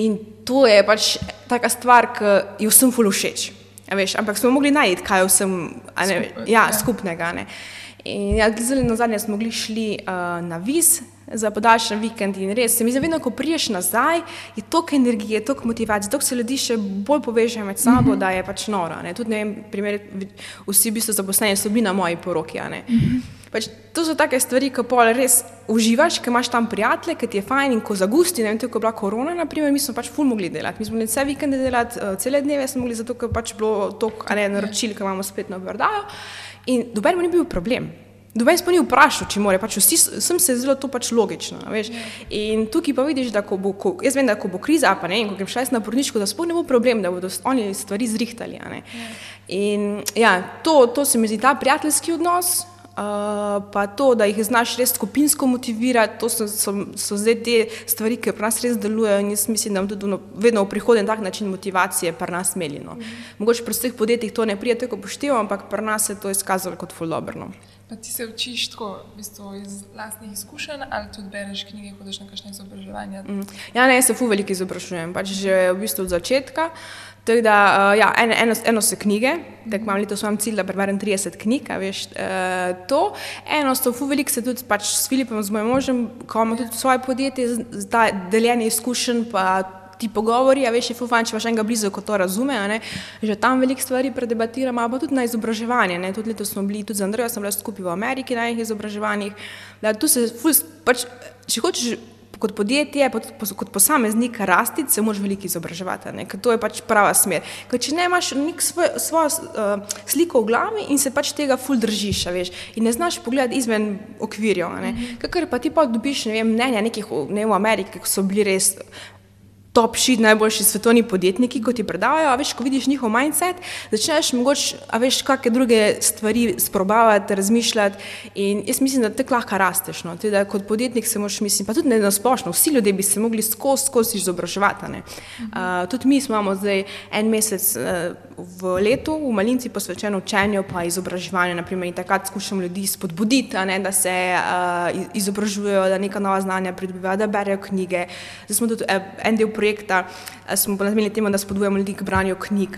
In to je pač taka stvar, ki je vsem ful všeč. Veš, ampak smo mogli najti, kaj je vsem ne, Skupaj, ja, ja. skupnega. Ne. In ja, zelo na zadnje smo mogli šli uh, na viz za podaljšan vikend in res se mi zdi, vedno, ko priješ nazaj, je toliko energije, toliko motivacije, toliko se ljudi še bolj poveže med sabo, mm -hmm. da je pač noro. Ne. Tudi ne vem, primer, vsi v bistvu zaposleni so bili na moji poroki. a ne. Pač, to so take stvari, ko pol res uživaš, ker imaš tam prijatelje, ki ti je fajn in ko zagusti, ne vem, ko je bila korona, naprimer, mi smo pač ful mogli delati. Mi smo mogli vse vikende delati, uh, cele dneve smo mogli, zato ker pač bilo toliko, a ne, naročil, ki imamo spet na vrdajo. In dober ni bil problem. Doben sploh ni vprašal, če more, pač vsi, sem se zelo to pač logično, veš. In tukaj pa vidiš, da ko bo, ko, jaz vem, da ko bo kriza, pa ne, in ko grem šest na porodniško, da sploh ne bo problem, da bodo oni stvari zrihtali, a ne. In ja, to, to se mi zdi ta prijateljski odnos, Uh, pa to, da jih znaš res skupinsko motivirati, to so, so, so zdaj te stvari, ki pri nas res delujejo in jaz mislim, da bomo tudi no, vedno v prihodnje tak način motivacije pri nas imeli. No. Mogoče pri vseh podjetjih to ne prije tako poštevo, ampak pri nas se je to izkazalo kot fulobrno. Pa ti se učiš tako v bistvu, iz vlastnih izkušenj ali tudi bereš knjige, hodiš na kakšne izobraževanja? Mm. Ja, ne, jaz se fu veliko izobražujem, pač že v bistvu od začetka. Tako da, uh, ja, eno, eno, eno so knjige, tako imam letos imam cilj, da preberem 30 knjig, a veš, uh, to. Eno so fu veliko se tudi pač s Filipom, z mojim možem, ko imamo tudi svoje podjetje, zdaj deljenje izkušenj, pa ti pogovori, a veš, je fu fajn, če imaš enega blizu, ko to razume, ne, že tam veliko stvari predebatiramo, pa tudi na izobraževanje, ne, tudi letos smo bili, tudi z Andrejo sem bila skupaj v Ameriki na enih izobraževanjih, da tu se ful, pač, če hočeš kot podjetje, pot, kot posameznik rasti, se moraš veliko izobraževati. Ne? Ker to je pač prava smer. Ker če ne imaš svoj, svojo uh, sliko v glavi in se pač tega ful držiš, veš, in ne znaš pogledati izven okvirjev. Ker pa ti pa dobiš ne vem, mnenja nekih ne v Ameriki, ki so bili res top shit, najboljši svetovni podjetniki, kot ti predavajo, a veš, ko vidiš njihov mindset, začneš mogoče, a veš, kakšne druge stvari sprobavati, razmišljati in jaz mislim, da te lahko rasteš, no, teda kot podjetnik se moraš, mislim, pa tudi ne nasplošno, vsi ljudje bi se mogli skozi, skozi izobraževati, ne. Uh, tudi mi imamo zdaj en mesec uh, v letu v Malinci posvečen učenju pa izobraževanju, naprimer, in takrat skušam ljudi spodbuditi, ne, da se uh, izobražujejo, da neka nova znanja pridobivajo, da berejo knjige. Zdaj smo tudi en del projekta, projekta smo namenili temu, da spodbujamo ljudi k branju knjig.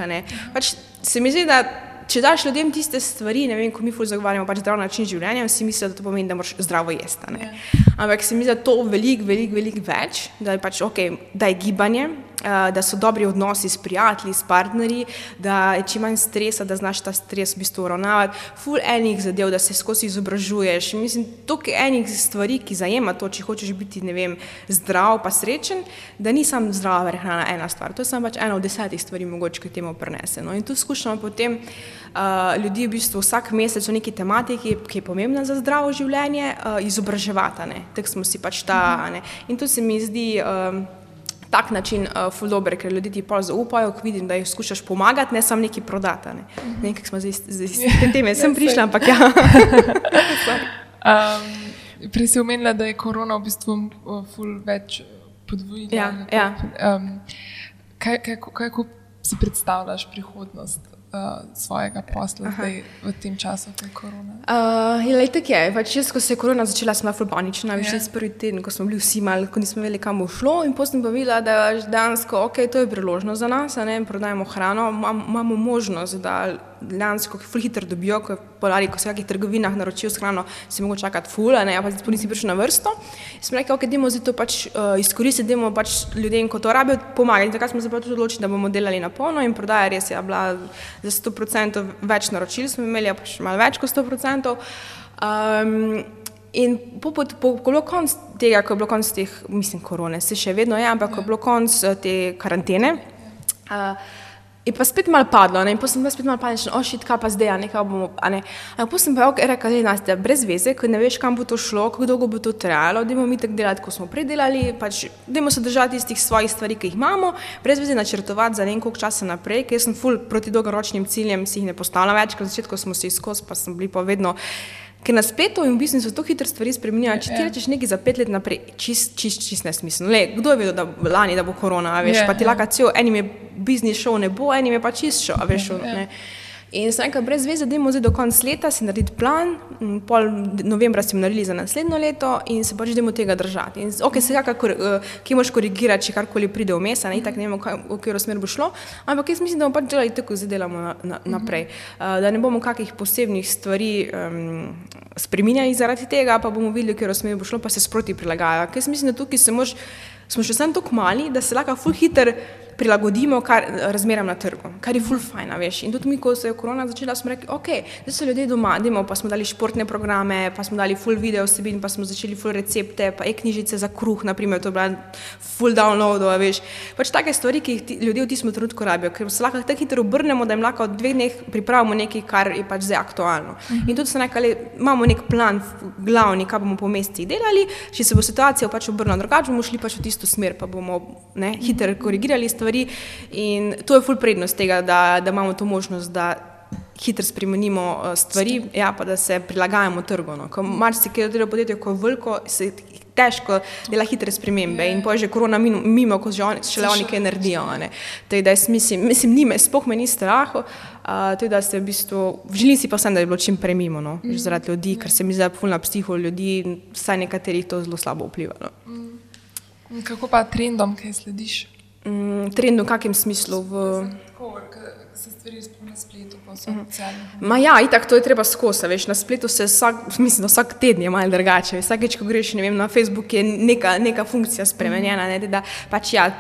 Pač se mi zdi, da če daš ljudem tiste stvari, ne vem, ko mi zagovarjamo pač zdrav način življenja, vsi mislijo, da to pomeni, da moraš zdravo jesti. Ja. Ampak se mi zdi, da to veliko, veliko, veliko več, da je pač ok, da je gibanje, Eh, da so dobri odnosi s prijatelji, s partnerji, da je čim manj stresa, da znaš ta stres v bistvu uravnavati, full enih zadev, da se skozi izobražuješ. Mislim, toliko enih stvari, ki zajema to, če hočeš biti, vem, zdrav pa srečen, da ni samo zdrava prehrana ena stvar, to je samo pač ena od desetih stvari, mogoče, ki temu prenese. No? In tu skušamo potem uh, ljudi v bistvu vsak mesec o neki tematiki, ki je pomembna za zdravo življenje, uh, izobraževati. Tako smo si pač ta. Ne? In to se mi zdi. Um, tak način uh, ful dober, ker ljudje ti pa zaupajo, ko vidim, da jih skušaš pomagati, ne samo neki prodati. Ne, mm -hmm. nekaj smo zdaj iz te teme, sem prišla, ampak ja. um, prej si omenila, da je korona v bistvu ful več podvojila. Ja, ja. Um, kaj, kaj, kaj, kako si predstavljaš prihodnost? Uh, svojega posla zdaj, v tem času, ko je korona? Uh, je, lej, je. Pač jaz, ko se je korona začela, sem bila fulpanična. Veš, yeah. Ja. prvi teden, ko smo bili vsi mali, ko nismo vedeli, kam bo šlo. In potem sem pa videla, da je dejansko ok, to je priložnost za nas, ne prodajemo hrano, imamo možnost, da dejansko ful hitro dobijo, ko, polari, ko se v kakih trgovinah naročijo s hrano, si mogo čakati ful, ne, pa zdaj nisi prišel na vrsto. Sem rekla, ok, dajmo zdaj to pač uh, izkoristiti, dajmo pač ljudem, ko to rabijo, pomagati. Takrat smo se pa tudi odločili, da bomo delali na polno in prodaja res je bila za 100% več naročil, smo imeli pač malo več kot 100%. Um, In po, po, po, ko je bilo konc tega, ko je bilo konc teh, mislim, korone, se še vedno je, ampak ko je bilo konc te karantene, uh, Je pa spet malo padlo, ne? in potem sem pa spet malo paničen, ošit, kaj pa zdaj, nekaj bomo. Ne? Ampak potem sem pa okay, rekel, da je brez veze, ker ne veš, kam bo to šlo, kako dolgo bo to trajalo, da bomo mi tako delali, kot smo predelali, pač da se držati istih svojih stvari, ki jih imamo, brez veze načrtovati za nekaj časa naprej, ker sem ful proti dolgoročnim ciljem, si jih ne postavljam več, ker na začetku smo se izkos, pa sem bili pa vedno. Ker na spletu in v biznisu tako hitro stvari spremenijo. Če ti ja. rečeš nekaj za pet let naprej, čist, čist, čist nesmiselno. Le, kdo je vedel, da bo lani, da bo korona, veš, yeah, pa ti yeah. lakacijo, enim je biznis šel, ne bo, enim je pa čist šel, veš. Yeah, yeah. In sem rekel, brez veze, da imamo zdaj do konca leta si narediti plan, pol novembra si naredili za naslednjo leto in se pač idemo tega držati. In, ok, se kakor, uh, ki moš korigirati, če karkoli pride v mesa, ne, tako ne vemo, v katero smer bo šlo, ampak jaz mislim, da bomo pač delali tako, zdaj delamo na, na, naprej. Uh, da ne bomo kakih posebnih stvari um, spreminjali zaradi tega, pa bomo videli, v katero smer bo šlo, pa se sproti prilagajati. Ker jaz mislim, da tukaj se moš, smo še samo tako mali, da se lahko full hiter prilagodimo kar, razmeram na trgu, kar je full fajn, veš. In tudi mi, ko se je korona začela, smo rekli, ok, zdaj so ljudje doma, demo, pa smo dali športne programe, pa smo dali full video vsebin, pa smo začeli full recepte, pa e-knjižice za kruh, naprimer, to je bila full download, veš. Pač take stvari, ki jih ti, ljudje v tistem trenutku rabijo, ker se lahko tako hitro obrnemo, da jim lahko v dveh dneh pripravimo nekaj, kar je pač zdaj aktualno. In tudi se nekaj, imamo nek plan, glavni, kaj bomo po mestih delali, če se bo situacija pač obrnila drugače, bomo šli pač v tisto smer, pa bomo ne, hitro korigirali stvari stvari. In to je ful prednost tega, da, da imamo to možnost, da hitro spremenimo eh, stvari, ja, pa da se prilagajamo trgu. No. Mar si kjer dela podjetje, ko je veliko, se težko dela hitre spremembe in pa je že korona mimo, mimo ko že oni, šele oni kaj naredijo. Tej, da jaz mislim, mislim, nime, spoh me ni strah. Uh, da se v bistvu, želim si pa sem, da bi bilo čim prej mimo, no, mm. zaradi ljudi, ker se mi zdi, da na psiho ljudi, vsaj nekaterih to zelo slabo vpliva. No. Mm. Kako pa trendom, kaj slediš? Mm, trend v kakem smislu? V... Se stvari na spletu, pa so mhm. socialni. Ja, itak to je treba skozi. Veš, na spletu se vsak, mislim, vsak teden je malo drugače. Vsakeč, ko greš vem, na Facebook, je neka, neka funkcija spremenjena. Ne, da, pač ja,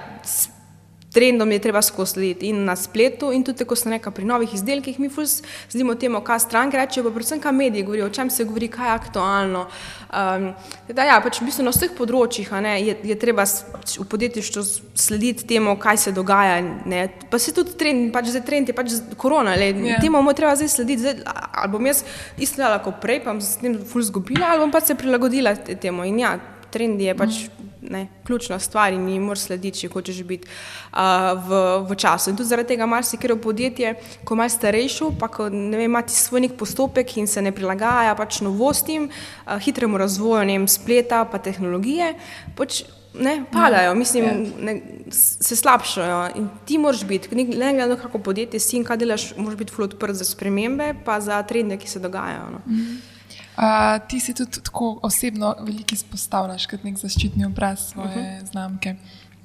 trendom je treba skozi slediti in na spletu, in tudi, ko se nekaj pri novih izdelkih, mi fus zdimo temu, kaj stranke rečejo, pa predvsem, kaj mediji govorijo, o čem se govori, kaj je aktualno. Um, da, ja, pač v bistvu na vseh področjih ne, je, je treba v podjetništvu slediti temu, kaj se dogaja. Ne. Pa se tudi trend, pač zdaj trend je pač korona, le, yeah. Ja. temu bomo treba zdaj slediti. Zdaj, ali bom jaz isto dela kot prej, pa bom se s tem ful zgubila, ali bom pa se prilagodila temu. In ja, trend je pač. Ne, ključna stvar in jim moraš slediti, če hočeš biti uh, v, v času. In tudi zaradi tega marsikero podjetje, ko imaš starejšo, pa ko ne vem, imaš svoj nek postopek in se ne prilagaja pač novostim, uh, hitremu razvoju vem, spleta pa tehnologije, pač ne, padajo, mislim, ja. ne, se slabšajo. In ti moraš biti, ne glede na to, kako podjetje si in kaj delaš, moraš biti flot odprt za spremembe, pa za trende, ki se dogajajo. No. Mm -hmm. Uh, ti si tudi tako osebno veliko izpostavljaš kot nek zaščitni obraz svoje uh mhm. -huh. znamke.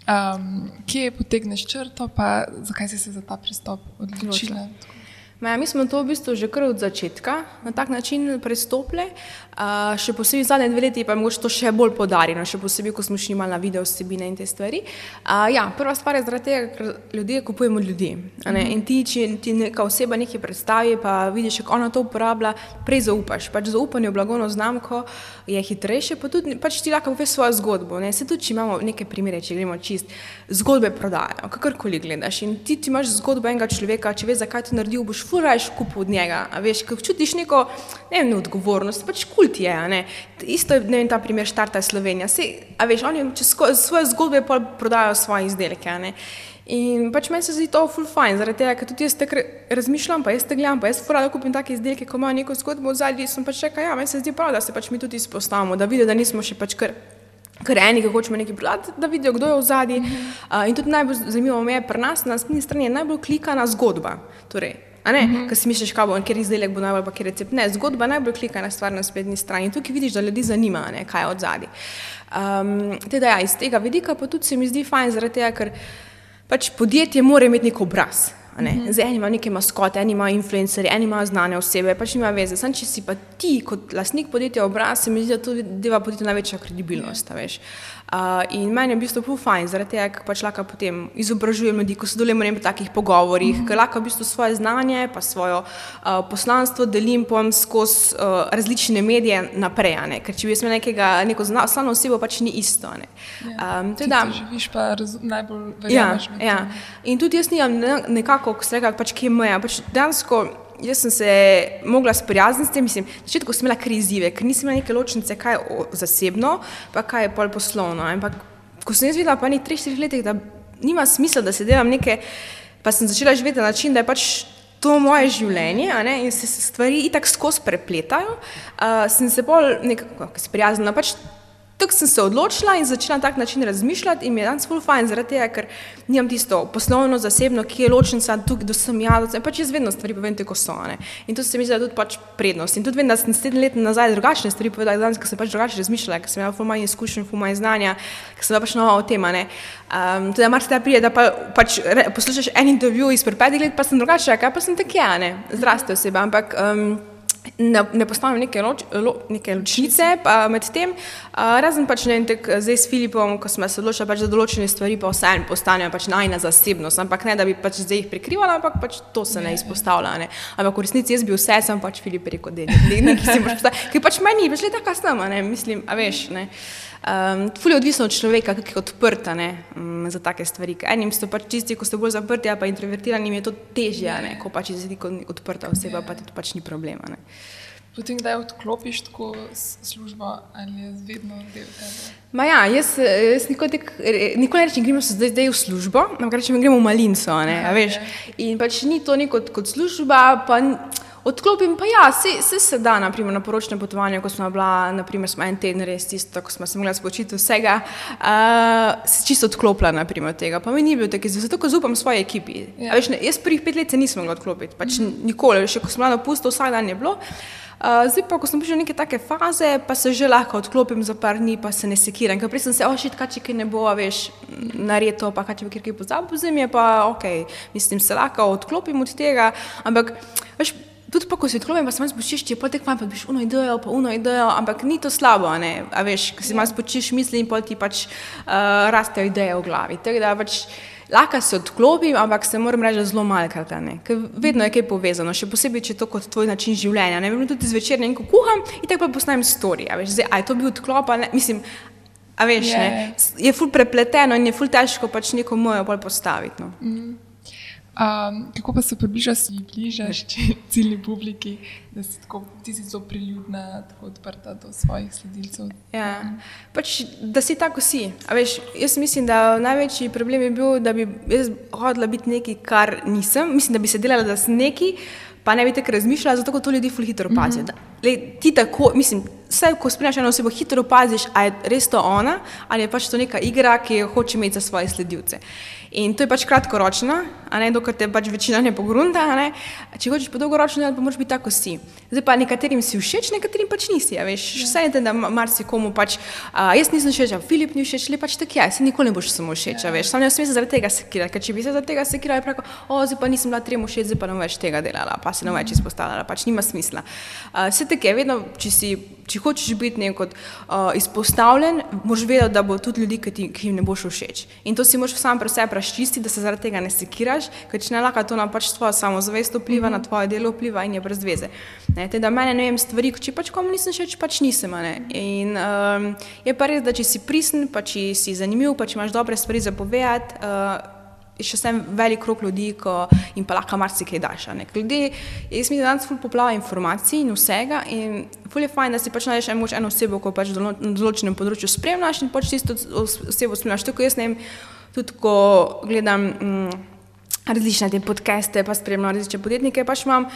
Um, kje potegneš črto, pa zakaj si se za ta pristop odločila? Tako. Maja, mi smo to v bistvu že kar od začetka na tak način pristopili, uh, še posebej zadnje dve leti, pa je mogoče to še bolj podarjeno, še posebej, ko smo šli malo na video vsebine in te stvari. Uh, ja, prva stvar je zaradi tega, ker ljudje kupujemo ljudi. In ti, če ti neka oseba nekaj predstavi, pa vidiš, kako ona to uporablja, prej zaupaš. Pač zaupanje v blagovno znamko je hitrejše, pa tudi pač ti lahko poveš svojo zgodbo. Ne? Se tudi, če imamo neke primere, če gremo čist, zgodbe prodajajo, kakorkoli gledaš. In ti, ti imaš zgodbo enega človeka, če veš, zakaj to naredil, boš furaš kup od njega. Veš, ko čutiš neko ne vem, odgovornost, pač kult je. Isto je vem, ta primer Štarta Slovenija. Sej, veš, oni svoje zgodbe prodajajo svoje izdelke. In pač meni se zdi to full fine, zaradi tega, ker tudi jaz tako razmišljam, pa jaz te gledam, pa jaz fura, da kupim take izdelke, ko imajo neko zgodbo od zadnji, sem pač rekel, ja, meni se zdi prav, da se pač mi tudi izpostavimo, da vidijo, da nismo še pač kar. Ker eni, ki hočemo nekaj prodati, da vidijo, kdo je v zadnji. Uh, in tudi najbolj zanimivo je pri nas, na spletni strani je najbolj klikana zgodba. Torej, A ne, -huh. ker si misliš, kaj bo, ker izdelek bo najbolj, pa ker recept. Ne, zgodba najbolj klikana stvar na spletni strani. Tukaj vidiš, da ljudi zanima, ne, kaj je od zadaj. Um, teda, ja, iz tega vidika pa tudi se mi zdi fajn, zaradi tega, ker pač podjetje mora imeti nek obraz. Ne? Uh -huh. Zdaj imajo neke maskote, eni imajo influencerje, eni imajo znane osebe, pač nima veze. Sam če si pa ti kot lastnik podjetja obraz, se mi zdi, da to deva podjetja največja kredibilnost. -huh. Uh, in meni je v bistvu prav fajn, zaradi tega, ker pač lahko potem izobražujem ljudi, ko sodelujem v takih pogovorih, mm -hmm. ker lahko v bistvu svoje znanje, pa svojo uh, poslanstvo delim skozi uh, različne medije naprej. Ker če bi imel nekega, neko znano osebo, pač ni isto. Ja. Um, teda, živiš pa raz, najbolj verjameš. Ja, ja. In tudi jaz nimam nekako, ko se reka, pač kje meja. Pač dejansko, jaz sem se mogla sprijazniti s tem, mislim, na začetku sem imela krizive, ker nisem imela neke ločnice, kaj je zasebno, pa kaj je pol poslovno. Ampak ko sem jaz videla, pa ni 3-4 letih, da nima smisla, da se delam neke, pa sem začela živeti na način, da je pač to moje življenje ne, in se stvari itak skozi prepletajo, uh, sem se bolj nekako sprijaznila. Pač tako sem se odločila in začela na tak način razmišljati in mi je danes full fine, zaradi tega, ker nimam tisto poslovno, zasebno, ki je ločnica tukaj, da sem jaz, pač jaz vedno stvari povem tako so. Ne? In to se mi zdi tudi pač prednost. In tudi vem, da sem sedem let nazaj drugačne stvari povedala, danes, ker sem pač drugače razmišljala, ker sem imela full manj izkušenj, full manj znanja, ker sem pač nova o tem. Um, tudi mar se ta prije, da pa, pač re, poslušaš en intervju iz pred petih let, pa sem drugače, kaj pa sem tako, ne, zraste osebe, ampak um, ne, ne postavim neke, loč, lo, neke ločnice med tem, uh, razen pač ne tek, zdaj s Filipom, ko smo se odločili, pač, da določene stvari pa vseeno postanejo pač najna zasebnost, ampak ne, da bi pač zdaj jih prikrivala, ampak pač to se ne izpostavlja. Ne. Ampak v resnici jaz bi vse, sem pač Filip rekel, da je nekaj, ki si moraš postaviti, ki pač meni, veš, leta kasnama, ne, mislim, a veš, ne. Um, Fulje odvisno od človeka, kako je odprta ne, um, za take stvari. Enim so pač čisti, ko ste bolj zaprti, pa introvertirani, je to težje, ne, ko pač si ti odprta oseba, pa ti pač ni problema. Ne. Potem, kdaj odklopiš tako službo ali je vedno del tega? Ma ja, jaz, jaz nikoli, nikoli ne rečem, gremo se zdaj, zdaj v službo, ampak rečem, gremo v malinco, ne, a veš. In pač ni to neko kot služba, pa odklopim, pa ja, se, se, se da, naprimer na poročnem potovanju, ko smo bila, naprimer smo en teden res tisto, ko smo se mogli spočiti vsega, uh, se čisto odklopila, naprimer tega, pa mi ni bil tako, zato ko zaupam svoji ekipi. Ja. Veš, ne, jaz prvih pet let se nisem mogla odklopiti, pač mm -hmm. nikoli, še ko smo bila na pusto, vsak dan je bilo. Uh, zdaj pa, ko sem prišel v neke take faze, pa se že lahko odklopim za par dni, pa se ne sekiram. Ker prej sem se, ošit, kaj če kaj ne bo, veš, naredil, pa kaj če bi kaj pozabil, zdaj mi je pa ok, mislim, se lahko odklopim od tega, ampak, veš, Tudi pa, ko si odklopim, pa se malo spočiš, če potek fajn, pa biš uno idejo, pa uno idejo, ampak ni to slabo, ne, a veš, ko si malo spočiš misli in pol ti pač uh, rastejo ideje v glavi. Tako da pač Lahko se odklopim, ampak se moram reči, da zelo malkrat. Ker vedno je kaj povezano, še posebej, če je to kot tvoj način življenja. Ne vem, tudi zvečer nekaj kuham in tako pa postanem storija. Zdaj, a je to bil odklop, ne? mislim, a veš, Je. ne? je ful prepleteno in je ful težko pač neko mojo bolj postaviti. No. Um, kako pa se približaš, bližaš ciljni publiki, da si tako, ti si zelo priljubna, tako odprta do svojih sledilcev? Ja. Pač, da si tako si. A Veš, jaz mislim, da največji problem je bil, da bi jaz hodila biti nekaj, kar nisem. Mislim, da bi se delala, da sem nekaj, pa ne bi tako razmišljala, zato to ljudi ful hitro opazijo. Mm -hmm. Ti tako, mislim, vse, ko spremljaš eno osebo, hitro opaziš, ali je res to ona, ali je pač to neka igra, ki jo hoče imeti za svoje sledilce. In to je pač kratkoročno, ne dokler te pač večina ne pogrunta. a Ne? Če hočeš pa dolgoročno, pa moraš biti tako si. Zdaj pa nekaterim si všeč, nekaterim pač nisi. a Veš, vse je da ma- marsikomu pač, a, jaz nisem všeč, a Filip ni všeč, le pač tako je, se nikoli ne boš samo všeč, a veš, samo ne smeš se zaradi tega sekirati, ker če bi se zaradi tega sekirala, je preko, o, zdaj pa nisem bila trem všeč, zdaj pa ne več tega delala, pa se ne več izpostavljala, pač nima smisla. A, Vse tako je, vedno, če si če hočeš biti nek uh, izpostavljen, moraš vedeti, da bo tudi ljudi, ki, ti, ki jim ne boš všeč. In to si moraš sam pri sebi razčistiti, da se zaradi tega ne sekiraš, ker če ne lahko to na pač tvojo samozavest vpliva, mm -hmm. na tvoje delo vpliva in je brez veze. Ne, teda mene ne vem stvari, če pač komu nisem všeč, pač nisem. In um, je pa res, da če si pristen, pa če si zanimiv, pa če imaš dobre stvari za povedati. Uh, še vsem velik krok ljudi, ko jim pa lahko marsikaj daš. Ljudje, jaz mislim, da danes ful poplava informacij in vsega in ful je fajn, da si pač najdeš eno, eno osebo, ko pač na določenem področju spremljaš in pač tisto os- osebo spremljaš. Tako jaz ne vem, tudi ko gledam mm, različne te podcaste, pa spremljam različne podjetnike, pač imam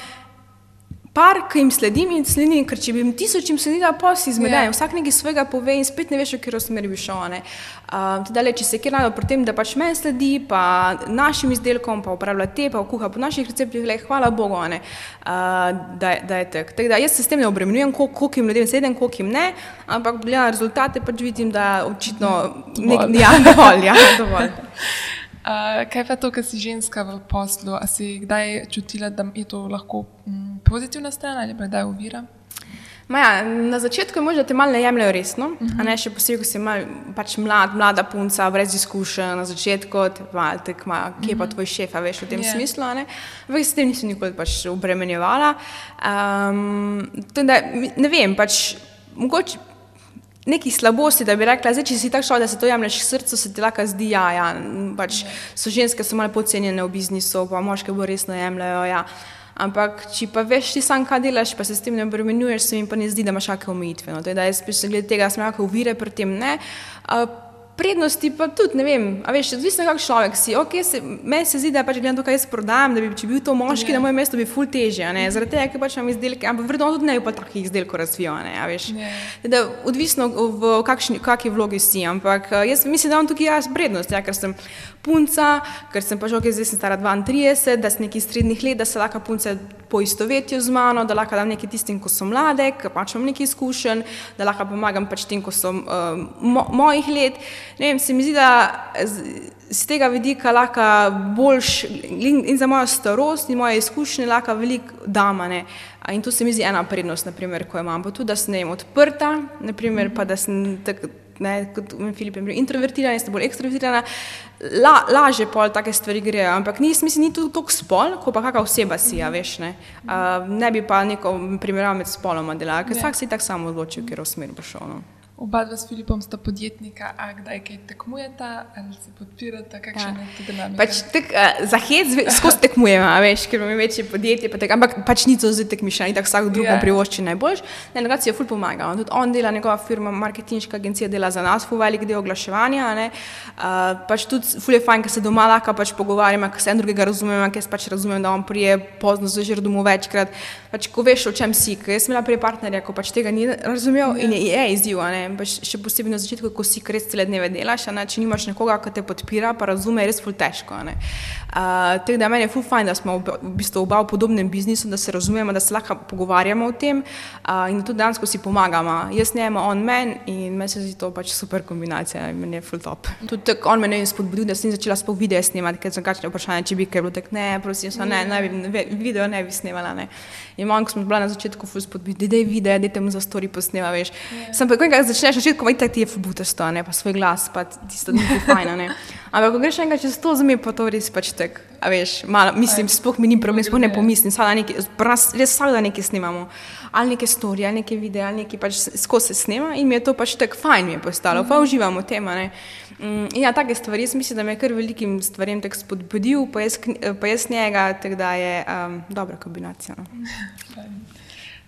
par, ki jim sledim in sledim, ker če bi jim tisočim sledila, pa si zmeden, Ja. vsak nekaj svojega pove in spet ne veš, v katero smer bi šel. ne. Um, tudi dalje, če se kjer najde pri tem, da pač meni sledi, pa našim izdelkom, pa uporablja te, pa kuha po naših receptih, le, hvala Bogu, ne, uh, da, da je tako. Tako da jaz se s tem ne obremenjujem, koliko koliko jim ljudem sedem, koliko jim ne, ampak gledam na rezultate, pač vidim, da očitno nek, Dovolj. ja, dovolj, ja, dovolj. Uh, kaj pa to, kar si ženska v poslu? A si kdaj čutila, da je to lahko mm, pozitivna stran ali pa kdaj ovira? Ma Ja, na začetku je možno, da te malo ne jemljajo resno, uh -huh. a ne še posebej, ko si mal, pač mlad, mlada punca, brez izkušenj na začetku, te malo tako, ma, kje je pa tvoj šef, a veš v tem Ja. yeah. smislu. a ne. Ampak s tem nisem nikoli pač obremenjevala. Um, da, ne vem, pač mogoče. Neki slabosti, da bi rekla, zdaj, če si tako šel, da se to jemliš k srcu, se ti lahko zdi, ja, ja pač so ženske so malo podcenjene v biznisu, pa moške bolj resno jemljajo. Ja. Ampak, če pa veš, ti sam kaj delaš, pa se s tem ne obremenjuješ, se mi pa ne zdi, da imaš kakšne omejitve. No. Teda jaz spíš glede tega, sem kakšne ovire pri tem Prednosti pa tudi, ne vem, a veš, odvisno kak človek si. Okay, se, meni se zdi, da pač gledam to, kaj jaz prodajam, da bi, če bi bil to moški, Ja. na mojem mestu bi ful težje, a ne, zaradi tega, ker pač imam izdelke, ampak verjetno on tudi ne bi pa takih izdelkov razvijal, ne, a veš. Ja. Da, odvisno v kakšni, kakšni vlogi si, ampak eh, jaz mislim, da imam tukaj jaz prednost, ja, ker sem punca, ker sem pač ok, zdaj sem stara 32, da sem neki srednjih let, da se lahko punce poistovetijo z mano, da lahko dam nekaj tistim, ko so mlade, ker pač imam nekaj izkušenj, da lahko pomagam pač tem, ko so uh, mo mojih let. Ne vem, se mi zdi, da z, z tega vidika lahko boljš in, in za mojo starost in moje izkušnje lahko veliko damane. In to se mi zdi ena prednost, naprimer, ko imam. Pa tudi, da sem ne vem, odprta, naprimer, pa da sem tako. Ne, kot in Filip je bil introvertiran, jaz sem bolj ekstrovertirana, La, lažje pol take stvari grejo, ampak ni, mislim, ni to tako spol, kot pa kakšna oseba si, a veš, ne. Uh, ne bi pa neko primerjavo med spoloma delala, ker Ja. vsak si tako samo odločil, kjer v smer bo šel. No. Oba dva s Filipom sta podjetnika, a kdaj kaj tekmujeta ali se podpirata, kakšna Ja. je ta dinamika? Pač tak, uh, za hec skozi tekmujemo, veš, ker imamo večje podjetje, pa tak, ampak pač ni to zdaj tekmišča, ni tako vsak drug Ja. yeah. privošči najboljš. Ne, drugače si je ful pomagal. Tudi on dela, njegova firma, marketinška agencija dela za nas, ful velik del oglaševanja. ne. Uh, pač tudi ful je fajn, ker se doma lahko pač pogovarjamo, ker se en drugega razumemo, ker jaz pač razumem, da on prije pozno zvečer domov večkrat. Pač, ko veš, o čem si, ker jaz sem imela prej partnerja, ko pač tega ni razumel yeah. in je, je izziv, ne. Pač še posebej na začetku, ko si res cele dneve delaš, a ne, če nimaš nekoga, ki te podpira, pa razume, je res ful težko. a ne. Uh, tako da meni je ful fajn, da smo v v bistvu oba v podobnem biznisu, da se razumemo, da se lahko pogovarjamo o tem uh, in tudi danes, ko si pomagamo. Jaz njemu, on meni in meni se zdi to pač super kombinacija in meni je ful top. Tudi tako on me je spodbudil, da sem začela sploh video snemati, ker sem kakšne vprašanje, če bi kaj bilo tako, ne, prosim, so, ne, ne, ne, video ne bi snemala. Ne. In manj, ko smo bila na začetku ful spodbudili, da je video, da te mu za story posnema, veš. Sem pa, ko enkrat začneš na začetku, itak ti je fubutasto, ne pa svoj glas, pa tisto ni fajn, ne. Ampak ko greš enkrat čez to, za me pa to res pač tek, a veš, malo, mislim, sploh mi ni problem, sploh ne pomislim, raz- res vsak dan nekaj snimamo. Ali neke storije, ali neke videe, ali nekaj pač skozi se snema in mi je to pač tako fajn mi je postalo, pa uživamo v tem, a ne. Mm, ja, take stvari, jaz mislim, da me je kar velikim stvarem tako spodbudil, pa jaz, pa jaz njega, tako da je um, dobra kombinacija. No.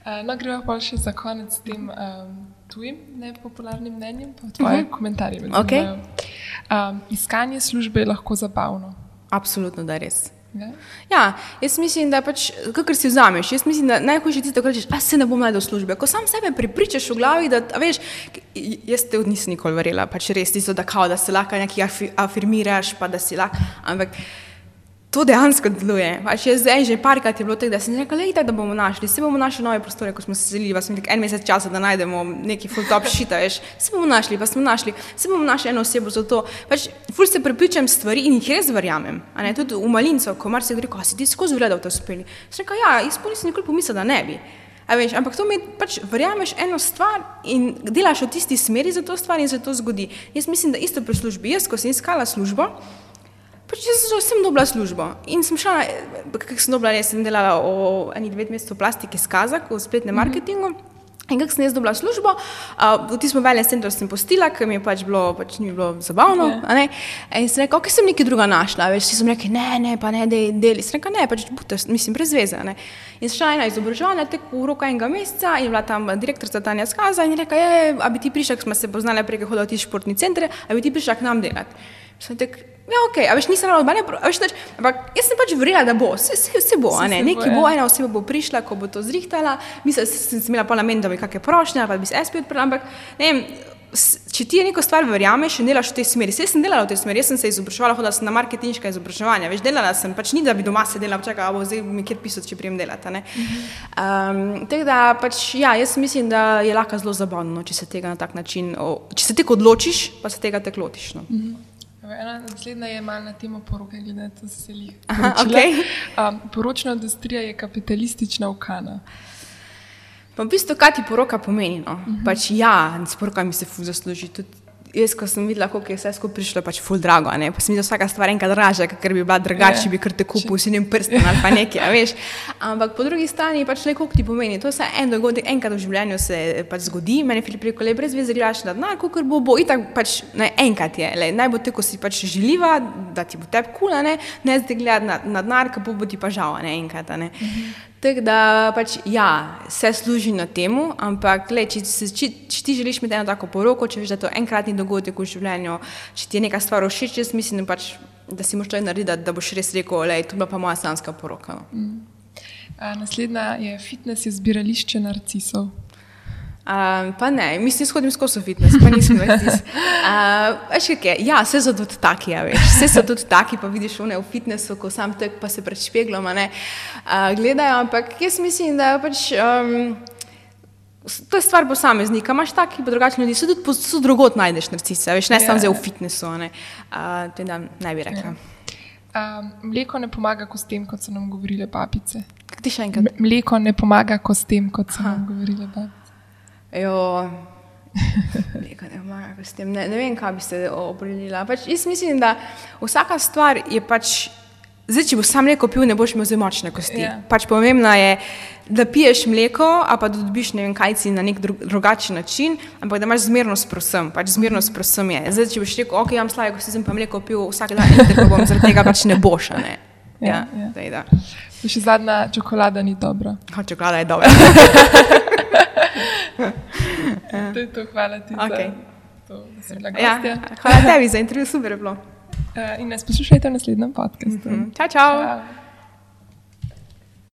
Uh, no, gremo pa še za konec tem um, tujim nepopularnim mnenjem, pa tvoje uh -huh. komentarje. me Mhm. Okej. zanimajo. Um, iskanje službe je lahko zabavno. Absolutno, da je res. Ja? Ja, jaz mislim, da pač, kakor si vzameš, jaz mislim, da najhujše je tisto, ko rečeš, a se ne bom najdel službe. Ko sam sebe prepričaš v glavi, da, veš, jaz te nisem nikoli verjela, pač res tisto, da, kao, da se lahko nekaj afi- afirmiraš, pa da si lahko, ampak to dejansko deluje. Pač jaz zdaj že parkrat je bilo tako, da sem rekla, lej, da bomo našli, se bomo našli nove prostore, ko smo se selili, pa smo imeli en mesec časa, da najdemo neki full top šita, veš, se bomo našli, pa smo našli, se bomo našli eno osebo za to. Pač ful se prepričam stvari in jih res verjamem. Tudi v malincu, ko mar se gre, ko si ti skozi vreda v to uspeli. Sem rekla, ja, jaz pa nisem nikoli pomislila, da ne bi. A veš, ampak to mi pač verjameš eno stvar in delaš v tisti smeri za to stvar in se to zgodi. Jaz mislim, da isto pri službi. Jaz, ko sem iskala službo, Pač jaz sem- dobila službo in sem šla, kako sem dobila, res sem delala o eni devet mesecev plastike skazak v spletnem marketingu. In kako sem jaz dobila službo, uh, v tistem veljnem centru sem postila, ker mi je pač bilo, pač ni bilo zabavno. a ne. In sem rekla, ok, sem nekaj druga našla, veš, sem rekli, ne, ne, pa ne, dej, deli. Sem rekla, ne, pač bute, mislim, brez veze. Ne. In šla ena izobraževanja, tek v roku enega meseca in bila tam direktorica Tanja Skaza in je rekla, je, a bi ti prišla, smo se poznali preko hodila v ti športni center, a bi ti prišla k nam delati. Sem tak, ja, ok, a veš, nisem nobene, pro- a veš, nič, ampak jaz sem pač verjela, da bo, vse, vse, vse bo, a ne, nekaj bo, ena oseba bo prišla, ko bo to zrihtala, mislim, da sem sem imela pa namen, da bi kakšne prošnje pa bi se SP odprla, ampak ne vem, če ti je neko stvar verjameš in delaš v tej smeri, saj sem delala v tej smeri, jaz sem se izobraževala, hodila sem na marketinška izobraževanja, veš, delala sem, pač ni, da bi doma sedela, čakala, a bo zdaj mi kjer pisati, če prijem delati, a ne. Um, tako da pač, ja, jaz mislim, da je lahko zelo zabavno, no, če se tega na tak način, o, če se tega odločiš, pa se tega tako lotiš. No. Evo, Ena naslednja je malo na temo poroke, glede na to, da se jih Aha, okej. um, Poročna industrija je kapitalistična ukana. Pa v bistvu, kaj ti poroka pomeni? No? Uh -huh. pač, ja, s porokami se fu zasluži. Tudi jaz, ko sem videla, kako je vse skupaj prišlo, pač ful drago. Ne? Pa sem videla vsaka stvar enkrat dražja, ker bi bila drugače, Ja. bi kar te kupil, si ne prsten ali pa nekaj, veš. Ampak po drugi strani pač le koliko ti pomeni. To se en dogodek, enkrat v življenju se pač zgodi, meni Filip rekel, le brez veze gledaš na denar, kot bo, bo itak pač ne, enkrat je. Le, naj bo te, ko si pač želiva, da ti bo tebi kula, ne, ne zdaj gledati na, na denar, ko bo, bo ti pa žal, ne enkrat. Ne. Uh -huh. Tako da pač ja, se služi na temu, ampak le, če, če, če ti želiš imeti eno tako poroko, če veš, da to enkratni dogodek v življenju, če ti je neka stvar všeč, jaz mislim, pač, da si moraš to narediti, da, boš res rekel, da je to bila pa moja sanska poroka. No. A, naslednja je fitness je zbirališče narcisov. Um, pa ne, mislim, jaz hodim skozi fitness, pa nisem več tisti. Uh? Ja, vse so tudi taki, ja, veš. Vse so tudi taki, pa vidiš one v fitnessu, ko sam tek pa se pred špeglom, ne, uh, gledajo, ampak jaz mislim, da pač. Um, To je stvar posameznika, imaš taki, pa drugačni ljudi, so tudi po- so drugot najdeš narcise, veš, ne Ja. samo zdaj v fitnessu, a ne. Uh, to je da ne bi rekla. Um, mleko ne pomaga kostem, kot so nam govorile babice. Ti še enkrat? M- Mleko ne pomaga kostem, kot so nam govorile babice. Jo, nekaj ne pomaga s tem. Ne, ne vem, kaj bi se opredelila. Pač jaz mislim, da vsaka stvar je pač. Zdaj, če boš sam mleko pil, ne boš imel zelo močne kosti. Ja. Yeah. Pač pomembno je, da piješ mleko, a pa da dobiš ne vem kaj si na nek drug, drugačen način, ampak da imaš zmerno s prosem. Pač zmerno s prosem je. Zdaj, če boš rekel, ok, imam slave, ko sem pa mleko pil vsak dan, tako bom zaradi tega pač ne boš. Ne? Ja, Ja, ja. ja. Pa Še zadnja čokolada ni dobra. Ja. Čokolada je dobra. To je to, hvala ti Okej. za to, da si bila ja. gostja. Hvala tebi za intervju, super je bilo. Uh, in nas poslušajte v naslednjem podkastu. Čau, čau. Ciao.